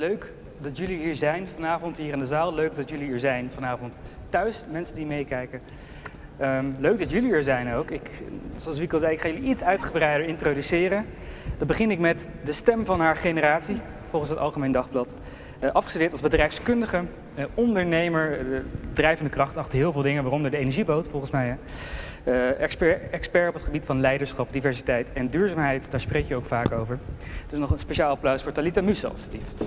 leuk dat jullie hier zijn vanavond, hier in de zaal. Leuk dat jullie hier zijn vanavond thuis, mensen die meekijken. Ehm, leuk dat jullie er zijn ook. Ik, zoals Wieke al zei, ik ga jullie iets uitgebreider introduceren. Dan begin ik met de stem van haar generatie, volgens het Algemeen Dagblad. Uh, afgestudeerd als bedrijfskundige, uh, ondernemer, uh, drijvende kracht achter heel veel dingen, waaronder de energieboot volgens mij. Expert, expert, op het gebied van leiderschap, diversiteit en duurzaamheid, daar spreek je ook vaak over. Dus nog een speciaal applaus voor Talita Musa, alstublieft.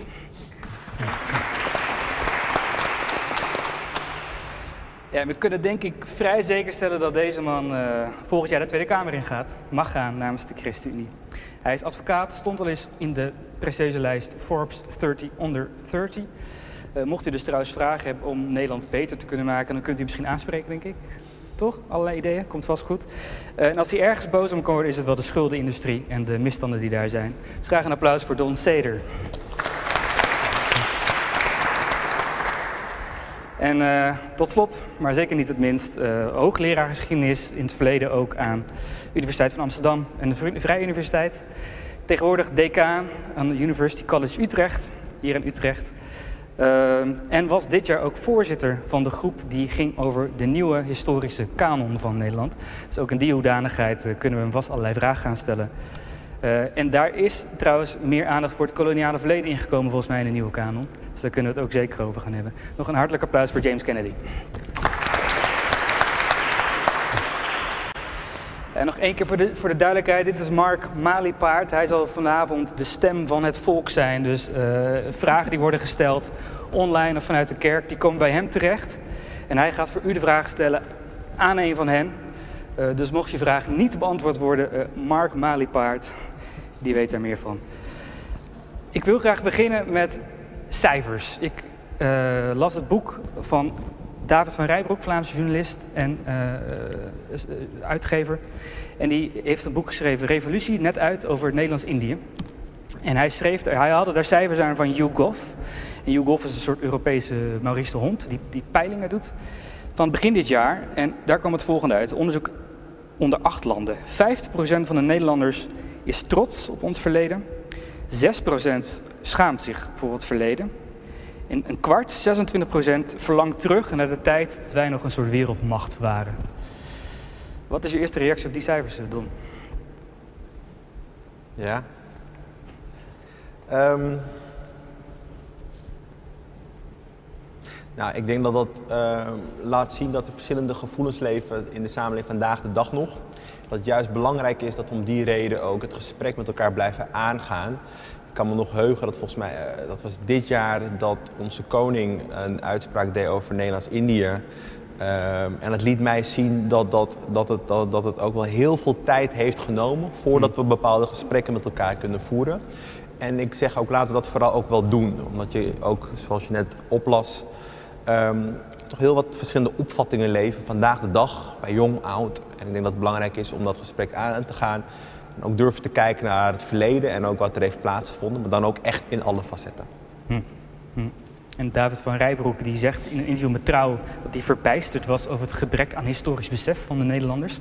Ja, we kunnen denk ik vrij zeker stellen dat deze man volgend jaar de Tweede Kamer ingaat, mag gaan namens de ChristenUnie. Hij is advocaat, stond al eens in de prestigieuze lijst Forbes 30 Under 30. Uh, mocht u dus trouwens vragen hebben om Nederland beter te kunnen maken, dan kunt u misschien aanspreken, denk ik. Toch? Allerlei ideeën, komt vast goed. Uh, en als hij ergens boos om kan worden, is het wel de schuldenindustrie en de misstanden die daar zijn. Dus graag een applaus voor Don Seder. En uh, tot slot, maar zeker niet het minst, hoogleraar geschiedenis in het verleden ook aan Universiteit van Amsterdam en de Vrije Universiteit. Tegenwoordig decaan aan de University College Utrecht, hier in Utrecht. Uh, en was dit jaar ook voorzitter van de groep die ging over de nieuwe historische kanon van Nederland. Dus ook in die hoedanigheid uh, kunnen we hem vast allerlei vragen gaan stellen. Uh, en daar is trouwens meer aandacht voor het koloniale verleden ingekomen volgens mij in de nieuwe kanon. Dus daar kunnen we het ook zeker over gaan hebben. Nog een hartelijk applaus voor James Kennedy. En nog één keer voor de, voor de duidelijkheid, dit is Mark Maliepaard. Hij zal vanavond de stem van het volk zijn. Dus uh, vragen die worden gesteld online of vanuit de kerk, die komen bij hem terecht. En hij gaat voor u de vragen stellen aan een van hen. Uh, dus mocht je vraag niet beantwoord worden, uh, Mark Maliepaard, die weet daar meer van. Ik wil graag beginnen met cijfers. Ik las het boek van David van Rijbroek, Vlaamse journalist en uh, uitgever. En die heeft een boek geschreven, Revolutie, net uit over Nederlands-Indië. En hij, schreef, hij had daar cijfers aan van YouGov. En YouGov is een soort Europese Maurice de Hond, die, die peilingen doet. Van begin dit jaar, en daar kwam het volgende uit. Onderzoek onder acht landen. 50% van de Nederlanders is trots op ons verleden. 6% schaamt zich voor het verleden. En een kwart, 26 procent, verlangt terug naar de tijd dat wij nog een soort wereldmacht waren. Wat is je eerste reactie op die cijfers, Don? Ja. Um, nou, ik denk dat dat uh, laat zien dat er verschillende gevoelens leven in de samenleving vandaag de dag nog. Dat het juist belangrijk is dat om die reden ook het gesprek met elkaar blijven aangaan. Ik kan me nog heugen dat volgens mij, uh, dat was dit jaar dat onze koning een uitspraak deed over Nederlands-Indië. Uh, en het liet mij zien dat, dat, dat, het, dat, dat het ook wel heel veel tijd heeft genomen voordat we bepaalde gesprekken met elkaar kunnen voeren. En ik zeg ook laten we dat vooral ook wel doen. Omdat je ook, zoals je net oplas, um, toch heel wat verschillende opvattingen leven vandaag de dag, bij jong, oud. En ik denk dat het belangrijk is om dat gesprek aan te gaan. En ook durven te kijken naar het verleden en ook wat er heeft plaatsgevonden, maar dan ook echt in alle facetten. Hm. Hm. En David van Rijbroek die zegt in een interview met Trouw dat hij verbijsterd was over het gebrek aan historisch besef van de Nederlanders.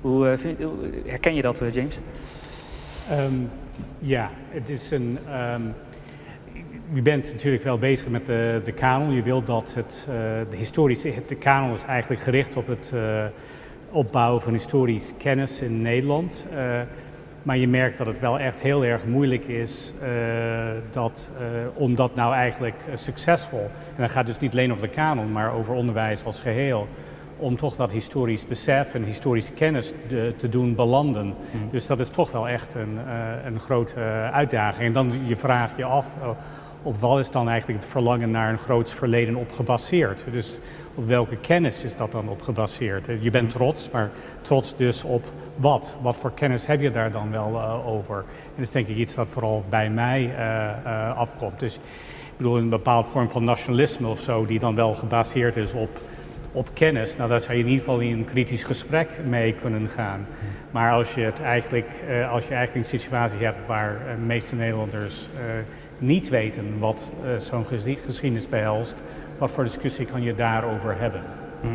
Hoe, uh, vind, herken je dat, uh, James? Um, ja, het is een. Um, je bent natuurlijk wel bezig met de, de kanon. Je wilt dat het, uh, de historische. De kanon is eigenlijk gericht op het opbouwen van historisch kennis in Nederland. Uh, maar je merkt dat het wel echt heel erg moeilijk is uh, dat, uh, om dat nou eigenlijk succesvol, en dat gaat dus niet alleen over de kanon, maar over onderwijs als geheel, om toch dat historisch besef en historische kennis de, te doen belanden. Mm. Dus dat is toch wel echt een, een grote uitdaging. En dan je vraag je af, op wat is dan eigenlijk het verlangen naar een groots verleden op gebaseerd? Dus op welke kennis is dat dan op gebaseerd? Je bent trots, maar trots dus op wat? Wat voor kennis heb je daar dan wel uh, over? En dat is denk ik iets dat vooral bij mij uh, uh, afkomt. Dus ik bedoel, een bepaalde vorm van nationalisme of zo, die dan wel gebaseerd is op, op kennis. Nou, daar zou je in ieder geval in een kritisch gesprek mee kunnen gaan. Maar als je, het eigenlijk, als je eigenlijk een situatie hebt waar de meeste Nederlanders niet weten wat zo'n geschiedenis behelst, wat voor discussie kan je daarover hebben? Hm.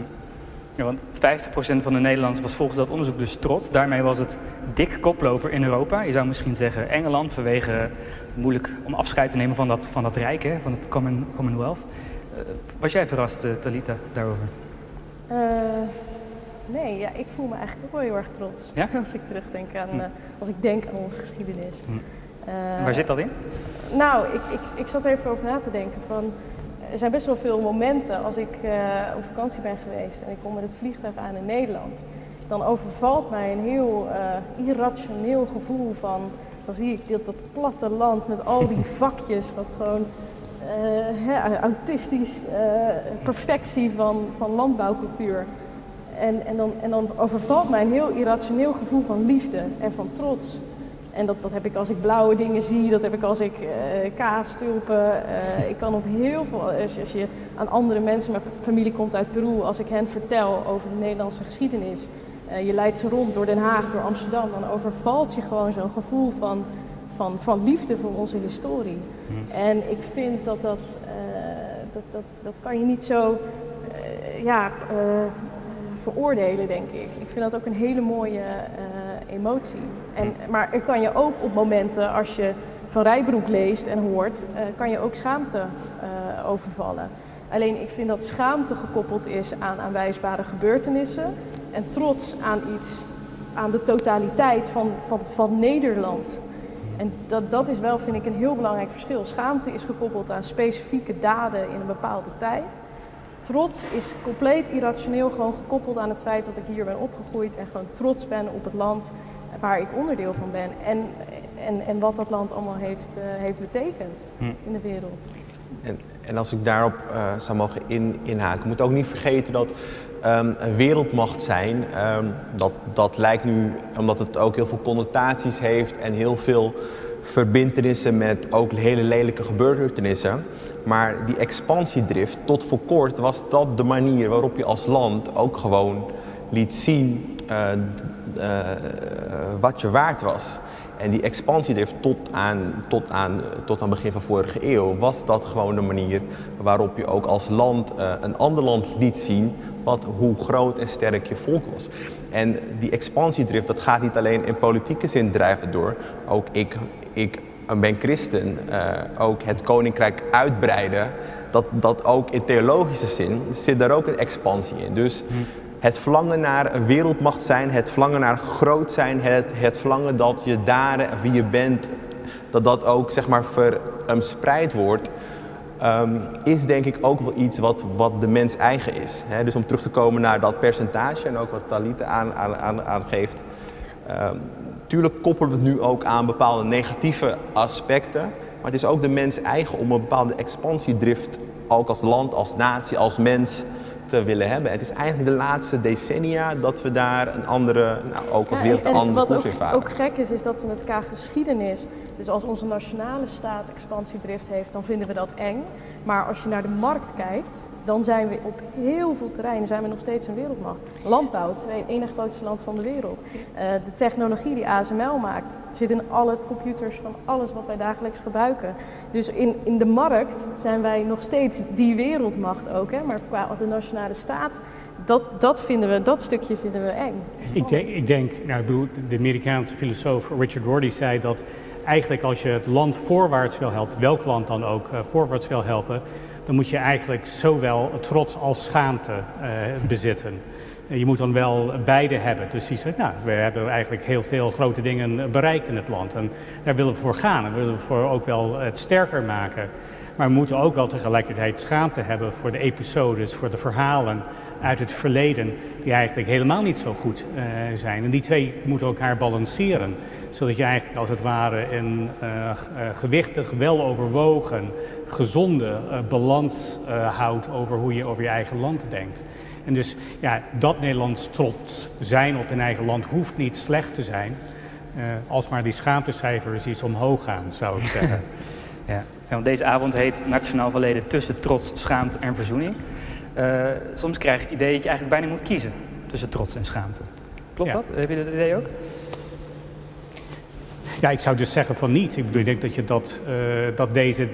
Ja, want 50% van de Nederlanders was volgens dat onderzoek dus trots. Daarmee was het dik koploper in Europa. Je zou misschien zeggen Engeland vanwege moeilijk om afscheid te nemen van dat, van dat rijk, hè, van het common, Commonwealth. Uh, was jij verrast, uh, Talita, daarover? Uh, nee, ja, ik voel me eigenlijk ook wel heel erg trots ja? als ik terugdenk aan, hm. als ik denk aan onze geschiedenis. Hm. Waar zit dat in? Nou, ik, ik, ik zat er even over na te denken van er zijn best wel veel momenten als ik uh, op vakantie ben geweest en ik kom met het vliegtuig aan in Nederland. Dan overvalt mij een heel uh, irrationeel gevoel van, dan zie ik dat, dat platte land met al die vakjes, wat gewoon uh, autistisch perfectie van, van landbouwcultuur. En, en, dan, en dan overvalt mij een heel irrationeel gevoel van liefde en van trots. En dat, dat heb ik als ik blauwe dingen zie, dat heb ik als ik uh, kaas tulpen. Uh, ik kan op heel veel, als, als, je aan andere mensen, mijn familie komt uit Peru, als ik hen vertel over de Nederlandse geschiedenis. Uh, je leidt ze rond door Den Haag, door Amsterdam, dan overvalt je gewoon zo'n gevoel van, van, van liefde voor onze historie. Hm. En ik vind dat dat, dat, dat, dat kan je niet zo ja, veroordelen, denk ik. Ik vind dat ook een hele mooie emotie. En, maar er kan je ook op momenten, als je van Rijbroek leest en hoort, uh, kan je ook schaamte uh, overvallen. Alleen ik vind dat schaamte gekoppeld is aan aanwijsbare gebeurtenissen en trots aan iets, aan de totaliteit van, van, van Nederland. En dat, dat is wel, vind ik, een heel belangrijk verschil. Schaamte is gekoppeld aan specifieke daden in een bepaalde tijd. Trots is compleet irrationeel, gewoon gekoppeld aan het feit dat ik hier ben opgegroeid en gewoon trots ben op het land waar ik onderdeel van ben. En, en, en wat dat land allemaal heeft, uh, heeft betekend hm. in de wereld. En, en als ik daarop uh, zou mogen in, inhaken, moet ook niet vergeten dat um, een wereldmacht zijn, um, dat, dat lijkt nu, omdat het ook heel veel connotaties heeft en heel veel verbindenissen met ook hele lelijke gebeurtenissen. Maar die expansiedrift, tot voor kort was dat de manier waarop je als land ook gewoon liet zien uh, uh, wat je waard was. En die expansiedrift tot aan, tot, aan, tot aan begin van vorige eeuw was dat gewoon de manier waarop je ook als land uh, een ander land liet zien wat, hoe groot en sterk je volk was. En die expansiedrift, dat gaat niet alleen in politieke zin drijven door. Ook ik, ik ben christen, uh, ook het koninkrijk uitbreiden. Dat, dat ook in theologische zin zit daar ook een expansie in. Dus hm. het verlangen naar een wereldmacht zijn, het verlangen naar groot zijn, het, het verlangen dat je daden wie je bent, dat dat ook zeg maar verspreid wordt. Um, is denk ik ook wel iets wat, wat de mens eigen is. He, dus om terug te komen naar dat percentage en ook wat Talita aan, aan, aangeeft. Um, tuurlijk koppelen we het nu ook aan bepaalde negatieve aspecten. Maar het is ook de mens eigen om een bepaalde expansiedrift, ook als land, als natie, als mens, te willen hebben. Het is eigenlijk de laatste decennia dat we daar een andere, nou, ook als ja, wereld, een andere Wat ook, ook, gek is, is dat we het qua geschiedenis, dus als onze nationale staat expansiedrift heeft, dan vinden we dat eng. Maar als je naar de markt kijkt, dan zijn we op heel veel terreinen zijn we nog steeds een wereldmacht. Landbouw, het enige grootste land van de wereld. Uh, de technologie die ASML maakt, zit in alle computers van alles wat wij dagelijks gebruiken. Dus in, in de markt zijn wij nog steeds die wereldmacht ook. Hè? Maar qua de nationale staat, dat, dat, vinden we, dat stukje vinden we eng. Ik denk, ik denk nou, de Amerikaanse filosoof Richard Rorty zei dat eigenlijk als je het land voorwaarts wil helpen, welk land dan ook uh, voorwaarts wil helpen, dan moet je eigenlijk zowel trots als schaamte uh, bezitten. Je moet dan wel beide hebben. Dus die zegt, nou, we hebben eigenlijk heel veel grote dingen bereikt in het land. En daar willen we voor gaan. En willen we voor ook wel het sterker maken. Maar we moeten ook wel tegelijkertijd schaamte hebben voor de episodes, voor de verhalen uit het verleden die eigenlijk helemaal niet zo goed uh, zijn. En die twee moeten elkaar balanceren, zodat je eigenlijk als het ware een uh, gewichtig, wel overwogen, gezonde balans houdt over hoe je over je eigen land denkt. En dus ja, dat Nederlands trots zijn op hun eigen land hoeft niet slecht te zijn, als maar die schaamtecijfers iets omhoog gaan, zou ik zeggen. ja. Ja, want deze avond heet Nationaal Verleden tussen trots, schaamte en verzoening. Uh, soms krijg je het idee dat je eigenlijk bijna moet kiezen tussen trots en schaamte. Klopt dat? Heb je dat idee ook? Ja, ik zou dus zeggen van niet. Ik bedoel, ik denk dat je dat, uh, dat deze.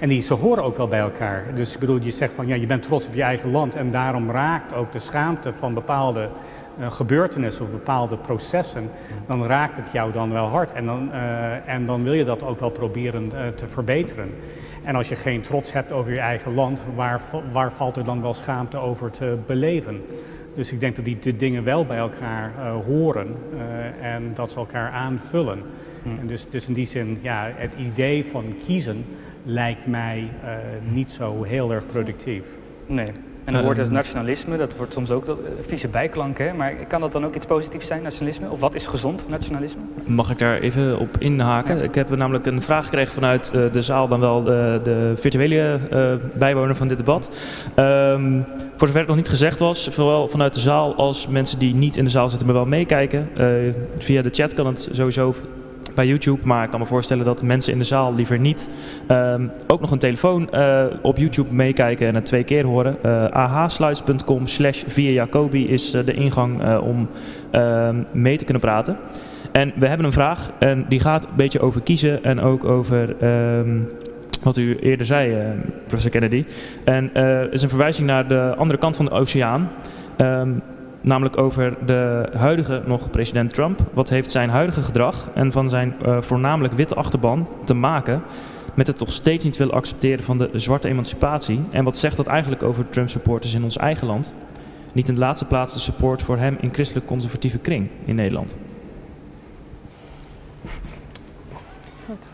En die, ze horen ook wel bij elkaar. Dus ik bedoel, je zegt van ja, je bent trots op je eigen land. En daarom raakt ook de schaamte van bepaalde uh, gebeurtenissen of bepaalde processen. Dan raakt het jou dan wel hard. En dan, uh, en dan wil je dat ook wel proberen te verbeteren. En als je geen trots hebt over je eigen land, waar, waar valt er dan wel schaamte over te beleven? Dus ik denk dat die dingen wel bij elkaar uh, horen uh, en dat ze elkaar aanvullen. Mm. En dus, dus in die zin, ja, het idee van kiezen lijkt mij uh, niet zo heel erg productief. Nee. En dan wordt het nationalisme, dat wordt soms ook een vieze bijklank, hè? maar kan dat dan ook iets positiefs zijn, nationalisme? Of wat is gezond nationalisme? Mag ik daar even op inhaken? Ja. Ik heb namelijk een vraag gekregen vanuit uh, de zaal, dan wel de, de virtuele uh, bijwoner van dit debat. Um, voor zover het nog niet gezegd was, zowel vanuit de zaal als mensen die niet in de zaal zitten, maar wel meekijken. Uh, via de chat kan het sowieso bij YouTube. Maar ik kan me voorstellen dat mensen in de zaal liever niet um, ook nog een telefoon uh, op YouTube meekijken en het twee keer horen. Uh, ahsluits.com slash via Jacobi is uh, de ingang om mee te kunnen praten. En we hebben een vraag en die gaat een beetje over kiezen en ook over... Um, wat u eerder zei, professor Kennedy. En is een verwijzing naar de andere kant van de oceaan. Namelijk over de huidige nog president Trump. Wat heeft zijn huidige gedrag en van zijn uh, voornamelijk witte achterban te maken met het toch steeds niet willen accepteren van de zwarte emancipatie? En wat zegt dat eigenlijk over Trump supporters in ons eigen land? Niet in de laatste plaats de support voor hem in christelijk conservatieve kring in Nederland.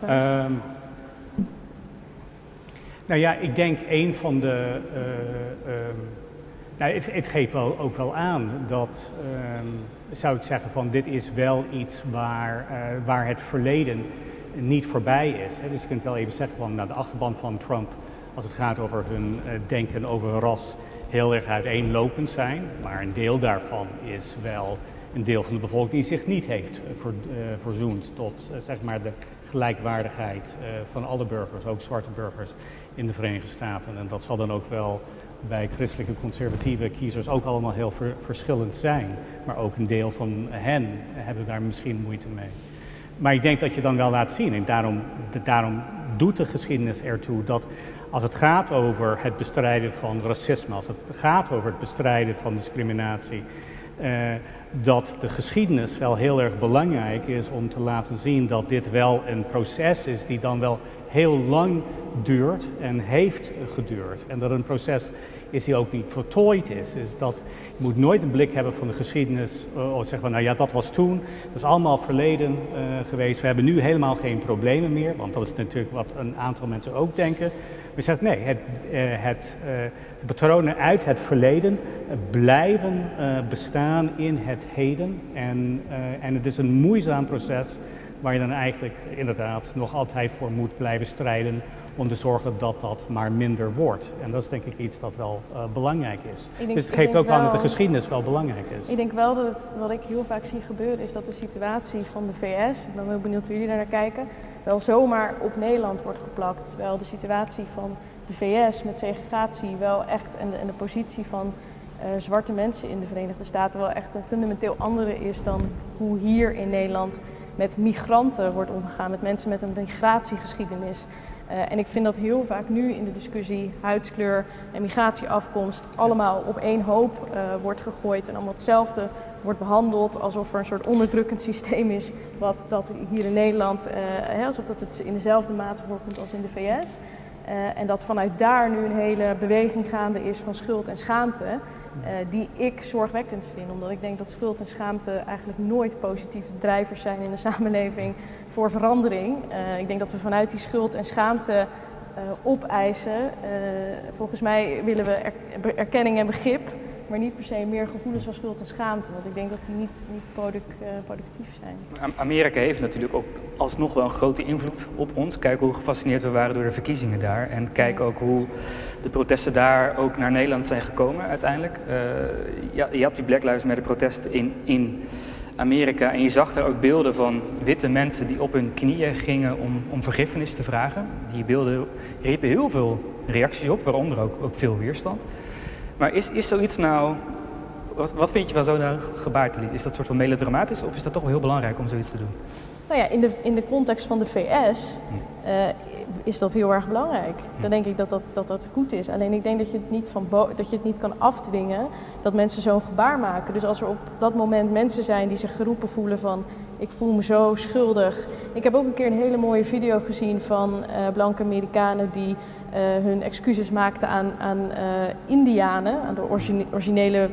Um, nou ja, ik denk een van de uh, um, nou, het, het, geeft wel, ook wel aan dat, um, zou ik zeggen, van dit is wel iets waar, uh, waar het verleden niet voorbij is. Hè. Dus je kunt wel even zeggen van nou, de achterban van Trump, als het gaat over hun uh, denken over ras, heel erg uiteenlopend zijn. Maar een deel daarvan is wel een deel van de bevolking die zich niet heeft uh, verzoend tot zeg maar de gelijkwaardigheid van alle burgers, ook zwarte burgers in de Verenigde Staten. En dat zal dan ook wel bij christelijke conservatieve kiezers ook allemaal heel ver, verschillend zijn. Maar ook een deel van hen hebben daar misschien moeite mee. Maar ik denk dat je dan wel laat zien, en daarom, daarom doet de geschiedenis ertoe dat als het gaat over het bestrijden van racisme, als het gaat over het bestrijden van discriminatie, uh, dat de geschiedenis wel heel erg belangrijk is om te laten zien dat dit wel een proces is die dan wel heel lang duurt en heeft geduurd. En dat een proces is die ook niet voltooid is. is dat, je moet nooit een blik hebben van de geschiedenis, uh, of zeggen van nou ja, dat was toen, dat is allemaal verleden uh, geweest. We hebben nu helemaal geen problemen meer, want dat is natuurlijk wat een aantal mensen ook denken. Maar zeggen nee, het, uh, het, de patronen uit het verleden blijven bestaan in het heden. En, en het is een moeizaam proces waar je dan eigenlijk inderdaad nog altijd voor moet blijven strijden om te zorgen dat dat maar minder wordt. En dat is denk ik iets dat wel uh, belangrijk is. Denk, dus het geeft ook wel, aan dat de geschiedenis wel belangrijk is. Ik denk wel dat het, wat ik heel vaak zie gebeuren is dat de situatie van de VS, ik ben heel benieuwd hoe jullie daar naar kijken, wel zomaar op Nederland wordt geplakt. Terwijl de situatie van de VS met segregatie wel echt en de, en de positie van uh, zwarte mensen in de Verenigde Staten wel echt een fundamenteel andere is dan hoe hier in Nederland met migranten wordt omgegaan, met mensen met een migratiegeschiedenis. Uh, en ik vind dat heel vaak nu in de discussie huidskleur en migratieafkomst allemaal op één hoop uh, wordt gegooid en allemaal hetzelfde wordt behandeld alsof er een soort onderdrukkend systeem is wat dat hier in Nederland, uh, hè, alsof dat het in dezelfde mate voorkomt als in de VS. En dat vanuit daar nu een hele beweging gaande is van schuld en schaamte, uh, die ik zorgwekkend vind. Omdat ik denk dat schuld en schaamte eigenlijk nooit positieve drijvers zijn in de samenleving voor verandering. Uh, ik denk dat we vanuit die schuld en schaamte opeisen. volgens mij willen we er erkenning en begrip maar niet per se meer gevoelens van schuld en schaamte. Want ik denk dat die niet, niet product, uh, productief zijn. Amerika heeft natuurlijk ook alsnog wel een grote invloed op ons. Kijk hoe gefascineerd we waren door de verkiezingen daar. En kijk ook hoe de protesten daar ook naar Nederland zijn gekomen uiteindelijk. Ja, je had die Black Lives Matter protesten in, in Amerika. En je zag daar ook beelden van witte mensen die op hun knieën gingen om, om vergiffenis te vragen. Die beelden riepen heel veel reacties op, waaronder ook veel weerstand. Maar is, is zoiets nou, wat, wat vind je van zo'n gebaartelied? Is dat soort van melodramatisch of is dat toch wel heel belangrijk om zoiets te doen? Nou ja, in de, in de context van de VS uh, is dat heel erg belangrijk. Dan denk ik dat dat, dat dat goed is. Alleen ik denk dat je het niet, van dat je het niet kan afdwingen dat mensen zo'n gebaar maken. Dus als er op dat moment mensen zijn die zich geroepen voelen van ik voel me zo schuldig. Ik heb ook een keer een hele mooie video gezien van uh, blanke Amerikanen die uh, hun excuses maakten aan, aan uh, Indianen, aan de origine originele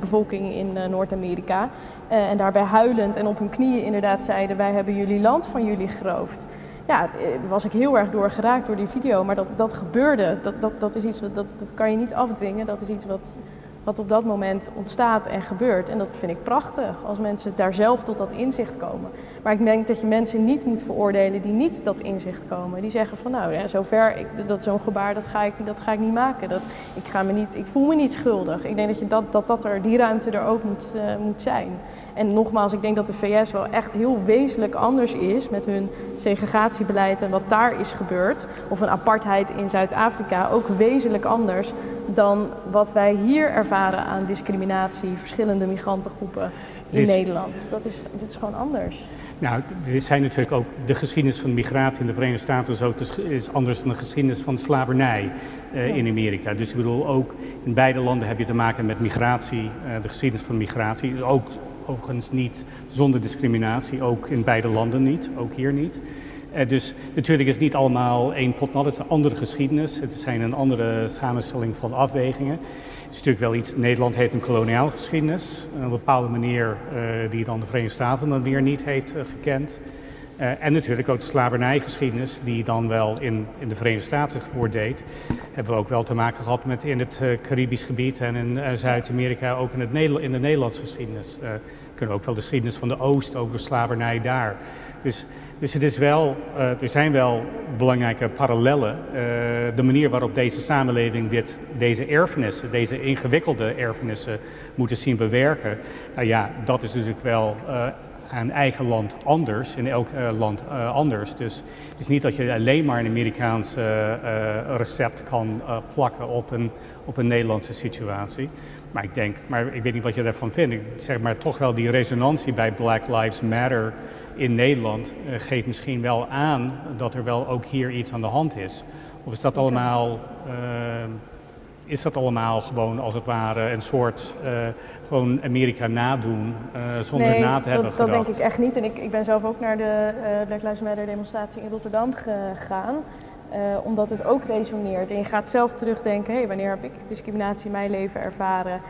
bevolking in Noord-Amerika. en daarbij huilend en op hun knieën inderdaad zeiden: Wij hebben jullie land van jullie geroofd ja, daar was ik heel erg door geraakt door die video. Maar dat, dat gebeurde, dat, dat, dat is iets dat, dat kan je niet afdwingen. Dat is iets wat wat op dat moment ontstaat en gebeurt. En dat vind ik prachtig, als mensen daar zelf tot dat inzicht komen. Maar ik denk dat je mensen niet moet veroordelen die niet dat inzicht komen. Die zeggen van nou, zover, ik, dat zo'n gebaar, dat ga, ik, dat ga ik niet maken. Dat, ik, ga me niet, ik voel me niet schuldig. Ik denk dat, je dat, dat, dat er, die ruimte er ook moet, uh, moet zijn. En nogmaals, ik denk dat de VS wel echt heel wezenlijk anders is met hun segregatiebeleid en wat daar is gebeurd. Of een apartheid in Zuid-Afrika, ook wezenlijk anders dan wat wij hier ervaren aan discriminatie, verschillende migrantengroepen in Nederland. Dat is, dit is gewoon anders. Nou, dit zijn natuurlijk ook de geschiedenis van migratie in de Verenigde Staten is ook is anders dan de geschiedenis van slavernij uh, in Amerika. Dus ik bedoel, ook in beide landen heb je te maken met migratie. Uh, de geschiedenis van migratie is ook overigens niet zonder discriminatie, ook in beide landen niet, ook hier niet. Uh, dus natuurlijk is het niet allemaal één pot nat, het is een andere geschiedenis. Het zijn een andere samenstelling van afwegingen. Het is natuurlijk wel iets, Nederland heeft een koloniale geschiedenis, op een bepaalde manier uh, die dan de Verenigde Staten dan weer niet heeft uh, gekend. En natuurlijk ook de slavernijgeschiedenis die dan wel in, in de Verenigde Staten zich voordeed. Hebben we ook wel te maken gehad met in het Caribisch gebied en in Zuid-Amerika ook in, het Nederland, in de Nederlandse geschiedenis. we kunnen ook wel de geschiedenis van de Oost over de slavernij daar. Dus dus het is wel, er zijn wel belangrijke parallellen. De manier waarop deze samenleving dit, deze erfenissen, deze ingewikkelde erfenissen moeten zien bewerken. Nou ja, dat is natuurlijk wel aan eigen land anders, in elk land anders. Dus het is niet dat je alleen maar een Amerikaans recept kan plakken op een, op een Nederlandse situatie. Maar ik denk, maar ik weet niet wat je daarvan vindt. Ik zeg maar toch wel die resonantie bij Black Lives Matter in Nederland geeft misschien wel aan dat er wel ook hier iets aan de hand is. Of is dat allemaal, is dat allemaal gewoon als het ware een soort uh, gewoon Amerika nadoen zonder nee, na te hebben dat, gedacht? dat denk ik echt niet. En ik, ik ben zelf ook naar de Black Lives Matter demonstratie in Rotterdam gegaan. Omdat het ook resoneert. En je gaat zelf terugdenken, hey, wanneer heb ik discriminatie in mijn leven ervaren?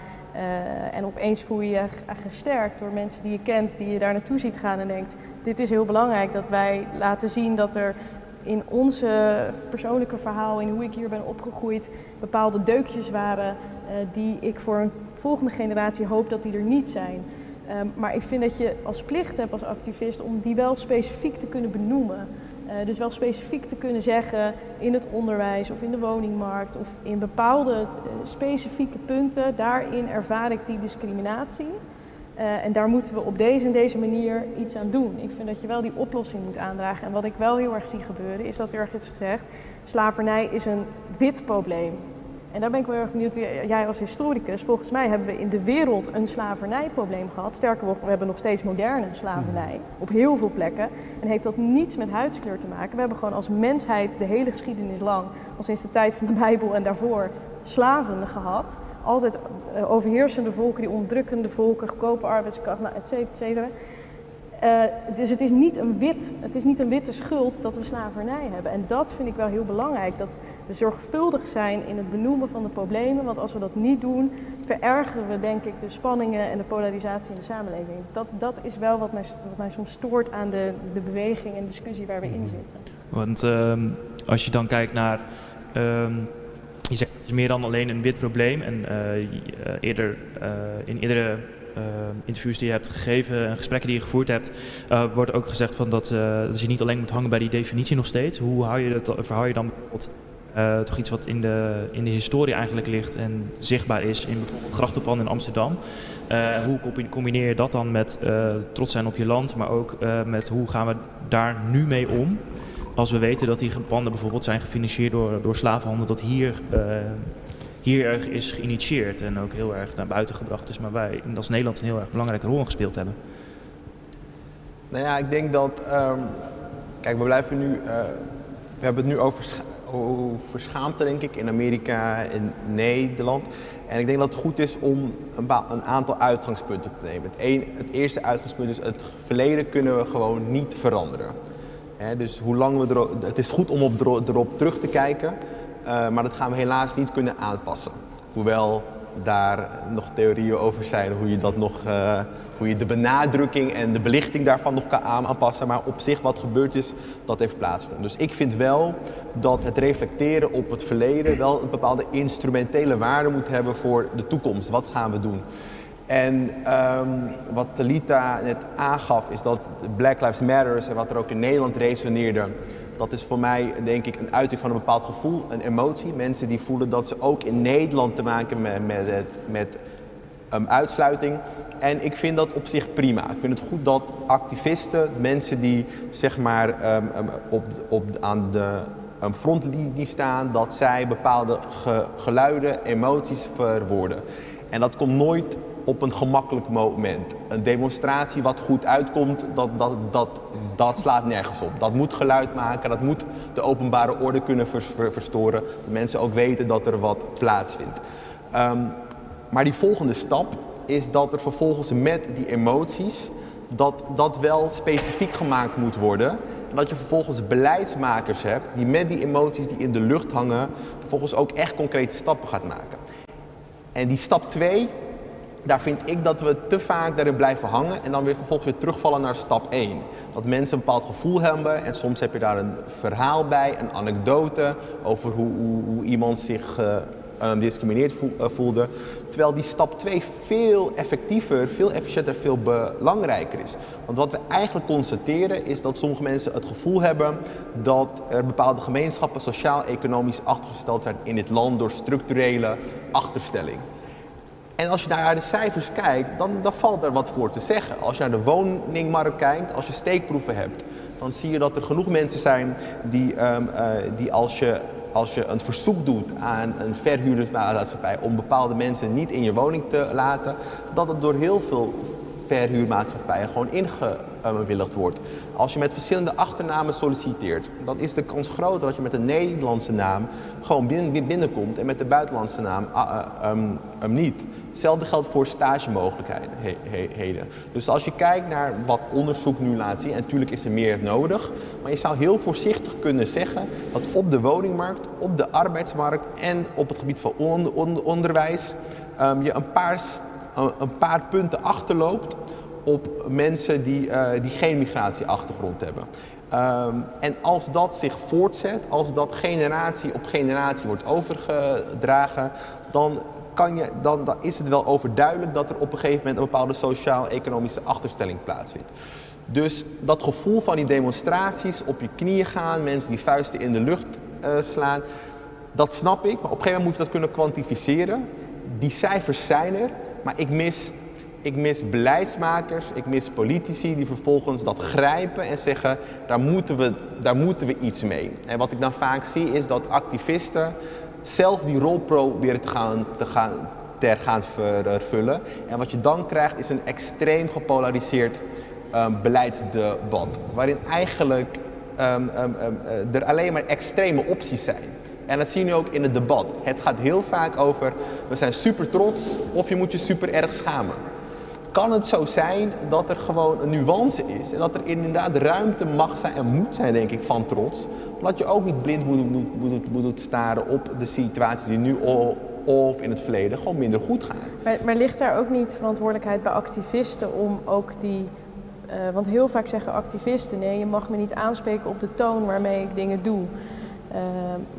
En opeens voel je je gesterkt door mensen die je kent, die je daar naartoe ziet gaan en denkt, dit is heel belangrijk dat wij laten zien dat er in onze persoonlijke verhaal, in hoe ik hier ben opgegroeid, bepaalde deukjes waren uh, die ik voor een volgende generatie hoop dat die er niet zijn. Um, maar ik vind dat je als plicht hebt als activist om die wel specifiek te kunnen benoemen. Uh, dus wel specifiek te kunnen zeggen in het onderwijs of in de woningmarkt of in bepaalde uh, specifieke punten, daarin ervaar ik die discriminatie. Uh, en daar moeten we op deze en deze manier iets aan doen. Ik vind dat je wel die oplossing moet aandragen. En wat ik wel heel erg zie gebeuren, is dat er is gezegd: slavernij is een wit probleem. En daar ben ik wel erg benieuwd, jij als historicus, volgens mij hebben we in de wereld een slavernijprobleem gehad. Sterker nog, we hebben nog steeds moderne slavernij op heel veel plekken. En heeft dat niets met huidskleur te maken. We hebben gewoon als mensheid de hele geschiedenis lang, al sinds de tijd van de Bijbel en daarvoor, slaven gehad altijd uh, overheersende volken, die onderdrukkende volken, goedkope arbeidskracht, nou, et cetera, et cetera. Uh, dus het is, niet een wit, het is niet een witte schuld dat we slavernij hebben. En dat vind ik wel heel belangrijk, dat we zorgvuldig zijn in het benoemen van de problemen. Want als we dat niet doen, verergeren we denk ik de spanningen en de polarisatie in de samenleving. Dat, dat is wel wat mij, wat mij soms stoort aan de, de beweging en discussie waar we in zitten. Want uh, als je dan kijkt naar... Uh, je zegt het is meer dan alleen een wit probleem. En uh, eerder, uh, in eerdere uh, interviews die je hebt gegeven en gesprekken die je gevoerd hebt, wordt ook gezegd van dat, dat je niet alleen moet hangen bij die definitie nog steeds. Hoe hou je dat, verhoud je dan bijvoorbeeld toch iets wat in de, in de historie eigenlijk ligt en zichtbaar is in bijvoorbeeld Grachtenplan in Amsterdam? hoe combineer je dat dan met trots zijn op je land, maar ook met hoe gaan we daar nu mee om? Als we weten dat die panden bijvoorbeeld zijn gefinancierd door, door slavenhandel, dat hier, uh, hier erg is geïnitieerd en ook heel erg naar buiten gebracht is, maar wij als Nederland een heel erg belangrijke rol in gespeeld hebben. Nou ja, ik denk dat. ehm, kijk, we blijven nu. eh, we hebben het nu over, scha schaamte, denk ik, in Amerika en Nederland. En ik denk dat het goed is om een, een aantal uitgangspunten te nemen. Het eerste uitgangspunt is: het verleden kunnen we gewoon niet veranderen. Dus hoe lang we het is goed om op, erop- terug te kijken, eh, maar dat gaan we helaas niet kunnen aanpassen. Hoewel daar nog theorieën over zijn hoe je dat nog, eh, hoe je de benadrukking en de belichting daarvan nog kan aan- aanpassen. Maar op zich wat gebeurd is, dat heeft plaatsgevonden. Dus ik vind wel dat het reflecteren op het verleden wel een bepaalde instrumentele waarde moet hebben voor de toekomst. Wat gaan we doen? En ehm, wat Talita net aangaf is dat Black Lives Matter en wat er ook in Nederland resoneerde, dat is voor mij denk ik een uiting van een bepaald gevoel, een emotie. Mensen die voelen dat ze ook in Nederland te maken hebben met, met, met um, uitsluiting. En ik vind dat op zich prima. Ik vind het goed dat activisten, mensen die zeg maar um, op, op, aan de um, frontlinie staan, dat zij bepaalde ge- geluiden, emoties verwoorden. En dat komt nooit op een gemakkelijk moment. Een demonstratie wat goed uitkomt, dat, dat, dat, dat slaat nergens op. Dat moet geluid maken, dat moet de openbare orde kunnen vers- ver- verstoren. Dat mensen ook weten dat er wat plaatsvindt. Ehm, maar die volgende stap is dat er vervolgens met die emoties, dat dat wel specifiek gemaakt moet worden. En dat je vervolgens beleidsmakers hebt die met die emoties die in de lucht hangen, vervolgens ook echt concrete stappen gaat maken. En die stap 2, daar vind ik dat we te vaak daarin blijven hangen en dan weer vervolgens weer terugvallen naar stap 1. Dat mensen een bepaald gevoel hebben en soms heb je daar een verhaal bij, een anekdote over hoe, hoe, iemand zich eh, eh, gediscrimineerd eh, voelde. Terwijl die stap 2 veel effectiever, veel efficiënter, veel belangrijker is. Want wat we eigenlijk constateren is dat sommige mensen het gevoel hebben dat er bepaalde gemeenschappen sociaal-economisch achtergesteld zijn in dit land door structurele achterstelling. En als je naar de cijfers kijkt, dan, dan valt er wat voor te zeggen. Als je naar de woningmarkt kijkt, als je steekproeven hebt, dan zie je dat er genoeg mensen zijn die, ehm, eh, die als, je, als je een verzoek doet aan een verhuurdersmaatschappij om bepaalde mensen niet in je woning te laten, dat het door heel veel verhuurmaatschappijen gewoon ingewilligd wordt. Als je met verschillende achternamen solliciteert, dan is de kans groter dat je met een Nederlandse naam gewoon binnen, binnenkomt en met de buitenlandse naam ehm, niet. Hetzelfde geldt voor stagemogelijkheden. he-. Dus als je kijkt naar wat onderzoek nu laat zien, en natuurlijk is er meer nodig, maar je zou heel voorzichtig kunnen zeggen dat op de woningmarkt, op de arbeidsmarkt en op het gebied van on- on- onderwijs ehm, je een paar, een paar punten achterloopt op mensen die, eh, die geen migratieachtergrond hebben. Ehm, en als dat zich voortzet, als dat generatie op generatie wordt overgedragen, dan, kan je, dan, dan is het wel overduidelijk dat er op een gegeven moment een bepaalde sociaal-economische achterstelling plaatsvindt. Dus dat gevoel van die demonstraties, op je knieën gaan, mensen die vuisten in de lucht eh, slaan, dat snap ik, maar op een gegeven moment moet je dat kunnen kwantificeren. Die cijfers zijn er, maar ik mis, ik mis beleidsmakers, ik mis politici die vervolgens dat grijpen en zeggen, daar moeten, we, daar moeten we iets mee. En wat ik dan vaak zie is dat activisten zelf die rol proberen te gaan, te gaan, te gaan vervullen. En wat je dan krijgt is een extreem gepolariseerd um, beleidsdebat, waarin eigenlijk um, um, er alleen maar extreme opties zijn. En dat zie je ook in het debat. Het gaat heel vaak over, we zijn super trots of je moet je super erg schamen. Kan het zo zijn dat er gewoon een nuance is en dat er inderdaad ruimte mag zijn en moet zijn, denk ik, van trots. Omdat je ook niet blind moet, moet, moet, moet staren op de situaties die nu of in het verleden gewoon minder goed gaan. Maar, maar ligt daar ook niet verantwoordelijkheid bij activisten om ook die. Uh, want heel vaak zeggen activisten: nee, je mag me niet aanspreken op de toon waarmee ik dingen doe. Uh,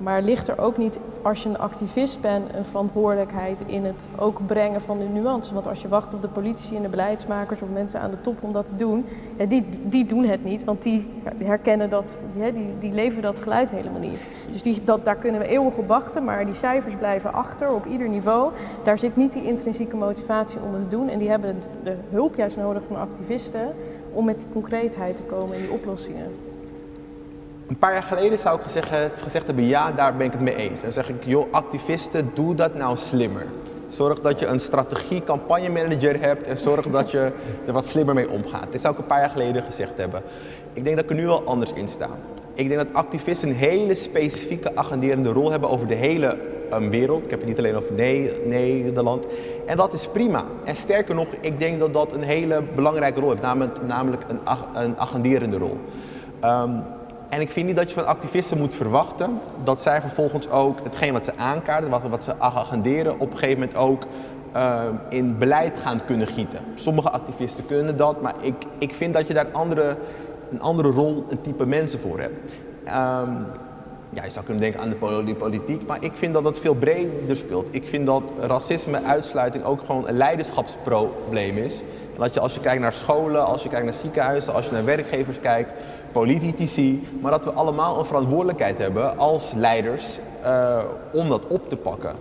maar ligt er ook niet, als je een activist bent, een verantwoordelijkheid in het ook brengen van de nuance? Want als je wacht op de politie en de beleidsmakers of mensen aan de top om dat te doen, die, die doen het niet, want die herkennen dat, die, die, die leveren dat geluid helemaal niet. Dus die, dat, daar kunnen we eeuwig op wachten, maar die cijfers blijven achter op ieder niveau. Daar zit niet die intrinsieke motivatie om het te doen en die hebben de hulp juist nodig van activisten om met die concreetheid te komen in die oplossingen. Een paar jaar geleden zou ik gezegd, gezegd hebben, ja, daar ben ik het mee eens. En zeg ik, joh, activisten, doe dat nou slimmer. Zorg dat je een strategie campagnemanager hebt en zorg dat je er wat slimmer mee omgaat. Dit zou ik een paar jaar geleden gezegd hebben. Ik denk dat ik er nu wel anders in sta. Ik denk dat activisten een hele specifieke agenderende rol hebben over de hele um, wereld. Ik heb het niet alleen over Nederland. En dat is prima. En sterker nog, ik denk dat dat een hele belangrijke rol heeft, namelijk, een, agenderende rol. Um, en ik vind niet dat je van activisten moet verwachten dat zij vervolgens ook hetgeen wat ze aankaarten, wat, wat ze agenderen, op een gegeven moment ook uh, in beleid gaan kunnen gieten. Sommige activisten kunnen dat, maar ik, ik vind dat je daar andere, een andere rol, een type mensen voor hebt. Um, ja, je zou kunnen denken aan de politiek, maar ik vind dat dat veel breder speelt. Ik vind dat racisme, uitsluiting ook gewoon een leiderschapsprobleem is. En dat je als je kijkt naar scholen, als je kijkt naar ziekenhuizen, als je naar werkgevers kijkt, politici, maar dat we allemaal een verantwoordelijkheid hebben als leiders uh, om dat op te pakken.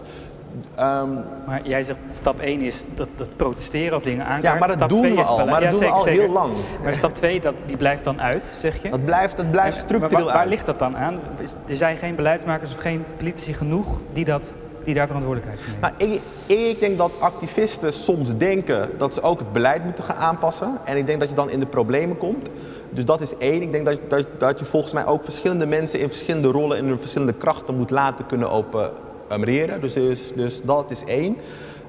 Um, maar jij zegt stap 1 is dat, dat protesteren of dingen aankaarten. Ja, maar dat stap doen we al. Maar dat ja, doen zeker, we al zeker. heel lang. Maar stap 2, dat, die blijft dan uit, zeg je? Dat blijft, dat blijft Maar structureel waar, waar ligt dat dan aan? Er zijn geen beleidsmakers of geen politici genoeg die, dat, die daar verantwoordelijkheid voor nemen. Nou, ik, ik denk dat activisten soms denken dat ze ook het beleid moeten gaan aanpassen. En ik denk dat je dan in de problemen komt. Dus dat is één. Ik denk dat, dat, dat je volgens mij ook verschillende mensen in verschillende rollen en hun verschillende krachten moet laten kunnen opereren. Dus, dus, dus dat is één.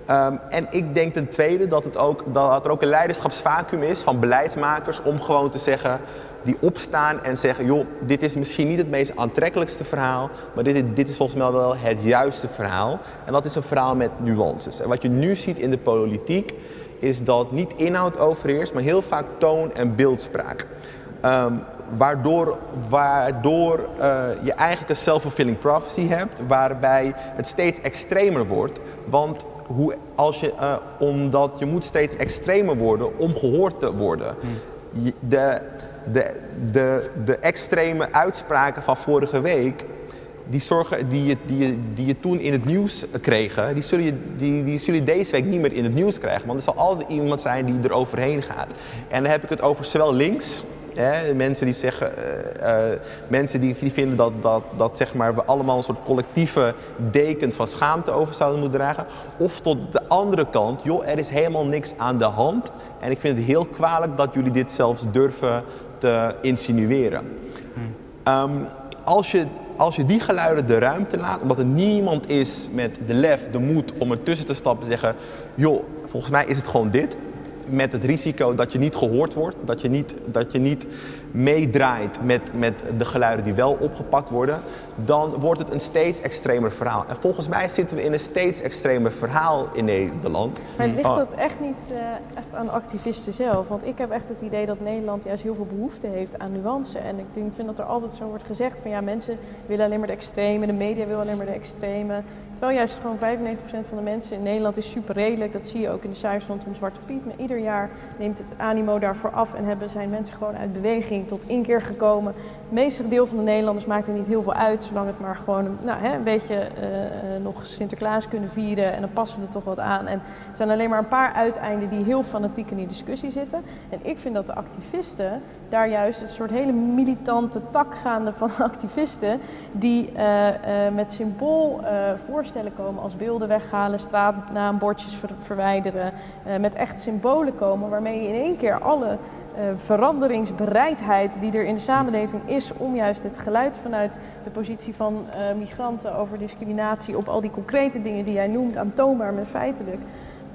Ehm, en ik denk ten tweede dat, het ook, dat er ook een leiderschapsvacuum is van beleidsmakers om gewoon te zeggen, die opstaan en zeggen, joh, dit is misschien niet het meest aantrekkelijkste verhaal, maar dit, dit is volgens mij wel het juiste verhaal. En dat is een verhaal met nuances. En wat je nu ziet in de politiek, is dat niet inhoud overheerst, maar heel vaak toon en beeldspraak. Ehm, waardoor waardoor eh, je eigenlijk een self-fulfilling prophecy hebt, waarbij het steeds extremer wordt. Want hoe, als je, eh, omdat je moet steeds extremer worden om gehoord te worden. Je- De, de, de, de extreme uitspraken van vorige week, die, zorgen, die, je, die, je, die je toen in het nieuws kregen, die zullen, je, die, die zullen je deze week niet meer in het nieuws krijgen. Want er zal altijd iemand zijn die er overheen gaat. En dan heb ik het over zowel links, hè, mensen die zeggen, eh, eh, mensen die, die vinden dat, dat, dat zeg maar, we allemaal een soort collectieve deken van schaamte over zouden moeten dragen. Of tot de andere kant, joh, er is helemaal niks aan de hand. En ik vind het heel kwalijk dat jullie dit zelfs durven te insinueren. Ehm, als, je, als je die geluiden de ruimte laat, omdat er niemand is met de lef, de moed om ertussen te stappen en zeggen: joh, volgens mij is het gewoon dit. Met het risico dat je niet gehoord wordt, dat je niet, dat je niet meedraait met, met de geluiden die wel opgepakt worden, dan wordt het een steeds extremer verhaal. En volgens mij zitten we in een steeds extremer verhaal in Nederland. Maar ligt Oh. dat echt niet eh, echt aan activisten zelf? Want ik heb echt het idee dat Nederland juist heel veel behoefte heeft aan nuance. En ik denk, vind dat er altijd zo wordt gezegd van ja, mensen willen alleen maar de extreme, de media willen alleen maar de extreme. Terwijl juist gewoon 95% van de mensen in Nederland is super redelijk. Dat zie je ook in de cijfers rondom Zwarte Piet. Maar ieder jaar neemt het animo daarvoor af en hebben, zijn mensen gewoon uit beweging tot inkeer gekomen. Het meeste deel van de Nederlanders maakt er niet heel veel uit, zolang het maar gewoon nou, hè, een beetje eh, eh, nog Sinterklaas kunnen vieren. En dan passen we er toch wat aan. En er zijn alleen maar een paar uiteinden die heel fanatiek in die discussie zitten. En ik vind dat de activisten daar juist een soort hele militante tak gaande van activisten die eh, met symbool voorstellen komen als beelden weghalen, straatnaambordjes ver- verwijderen, met echt symbolen komen waarmee je in één keer alle veranderingsbereidheid die er in de samenleving is om juist het geluid vanuit de positie van eh, migranten over discriminatie op al die concrete dingen die jij noemt, aantoonbaar met feitelijk.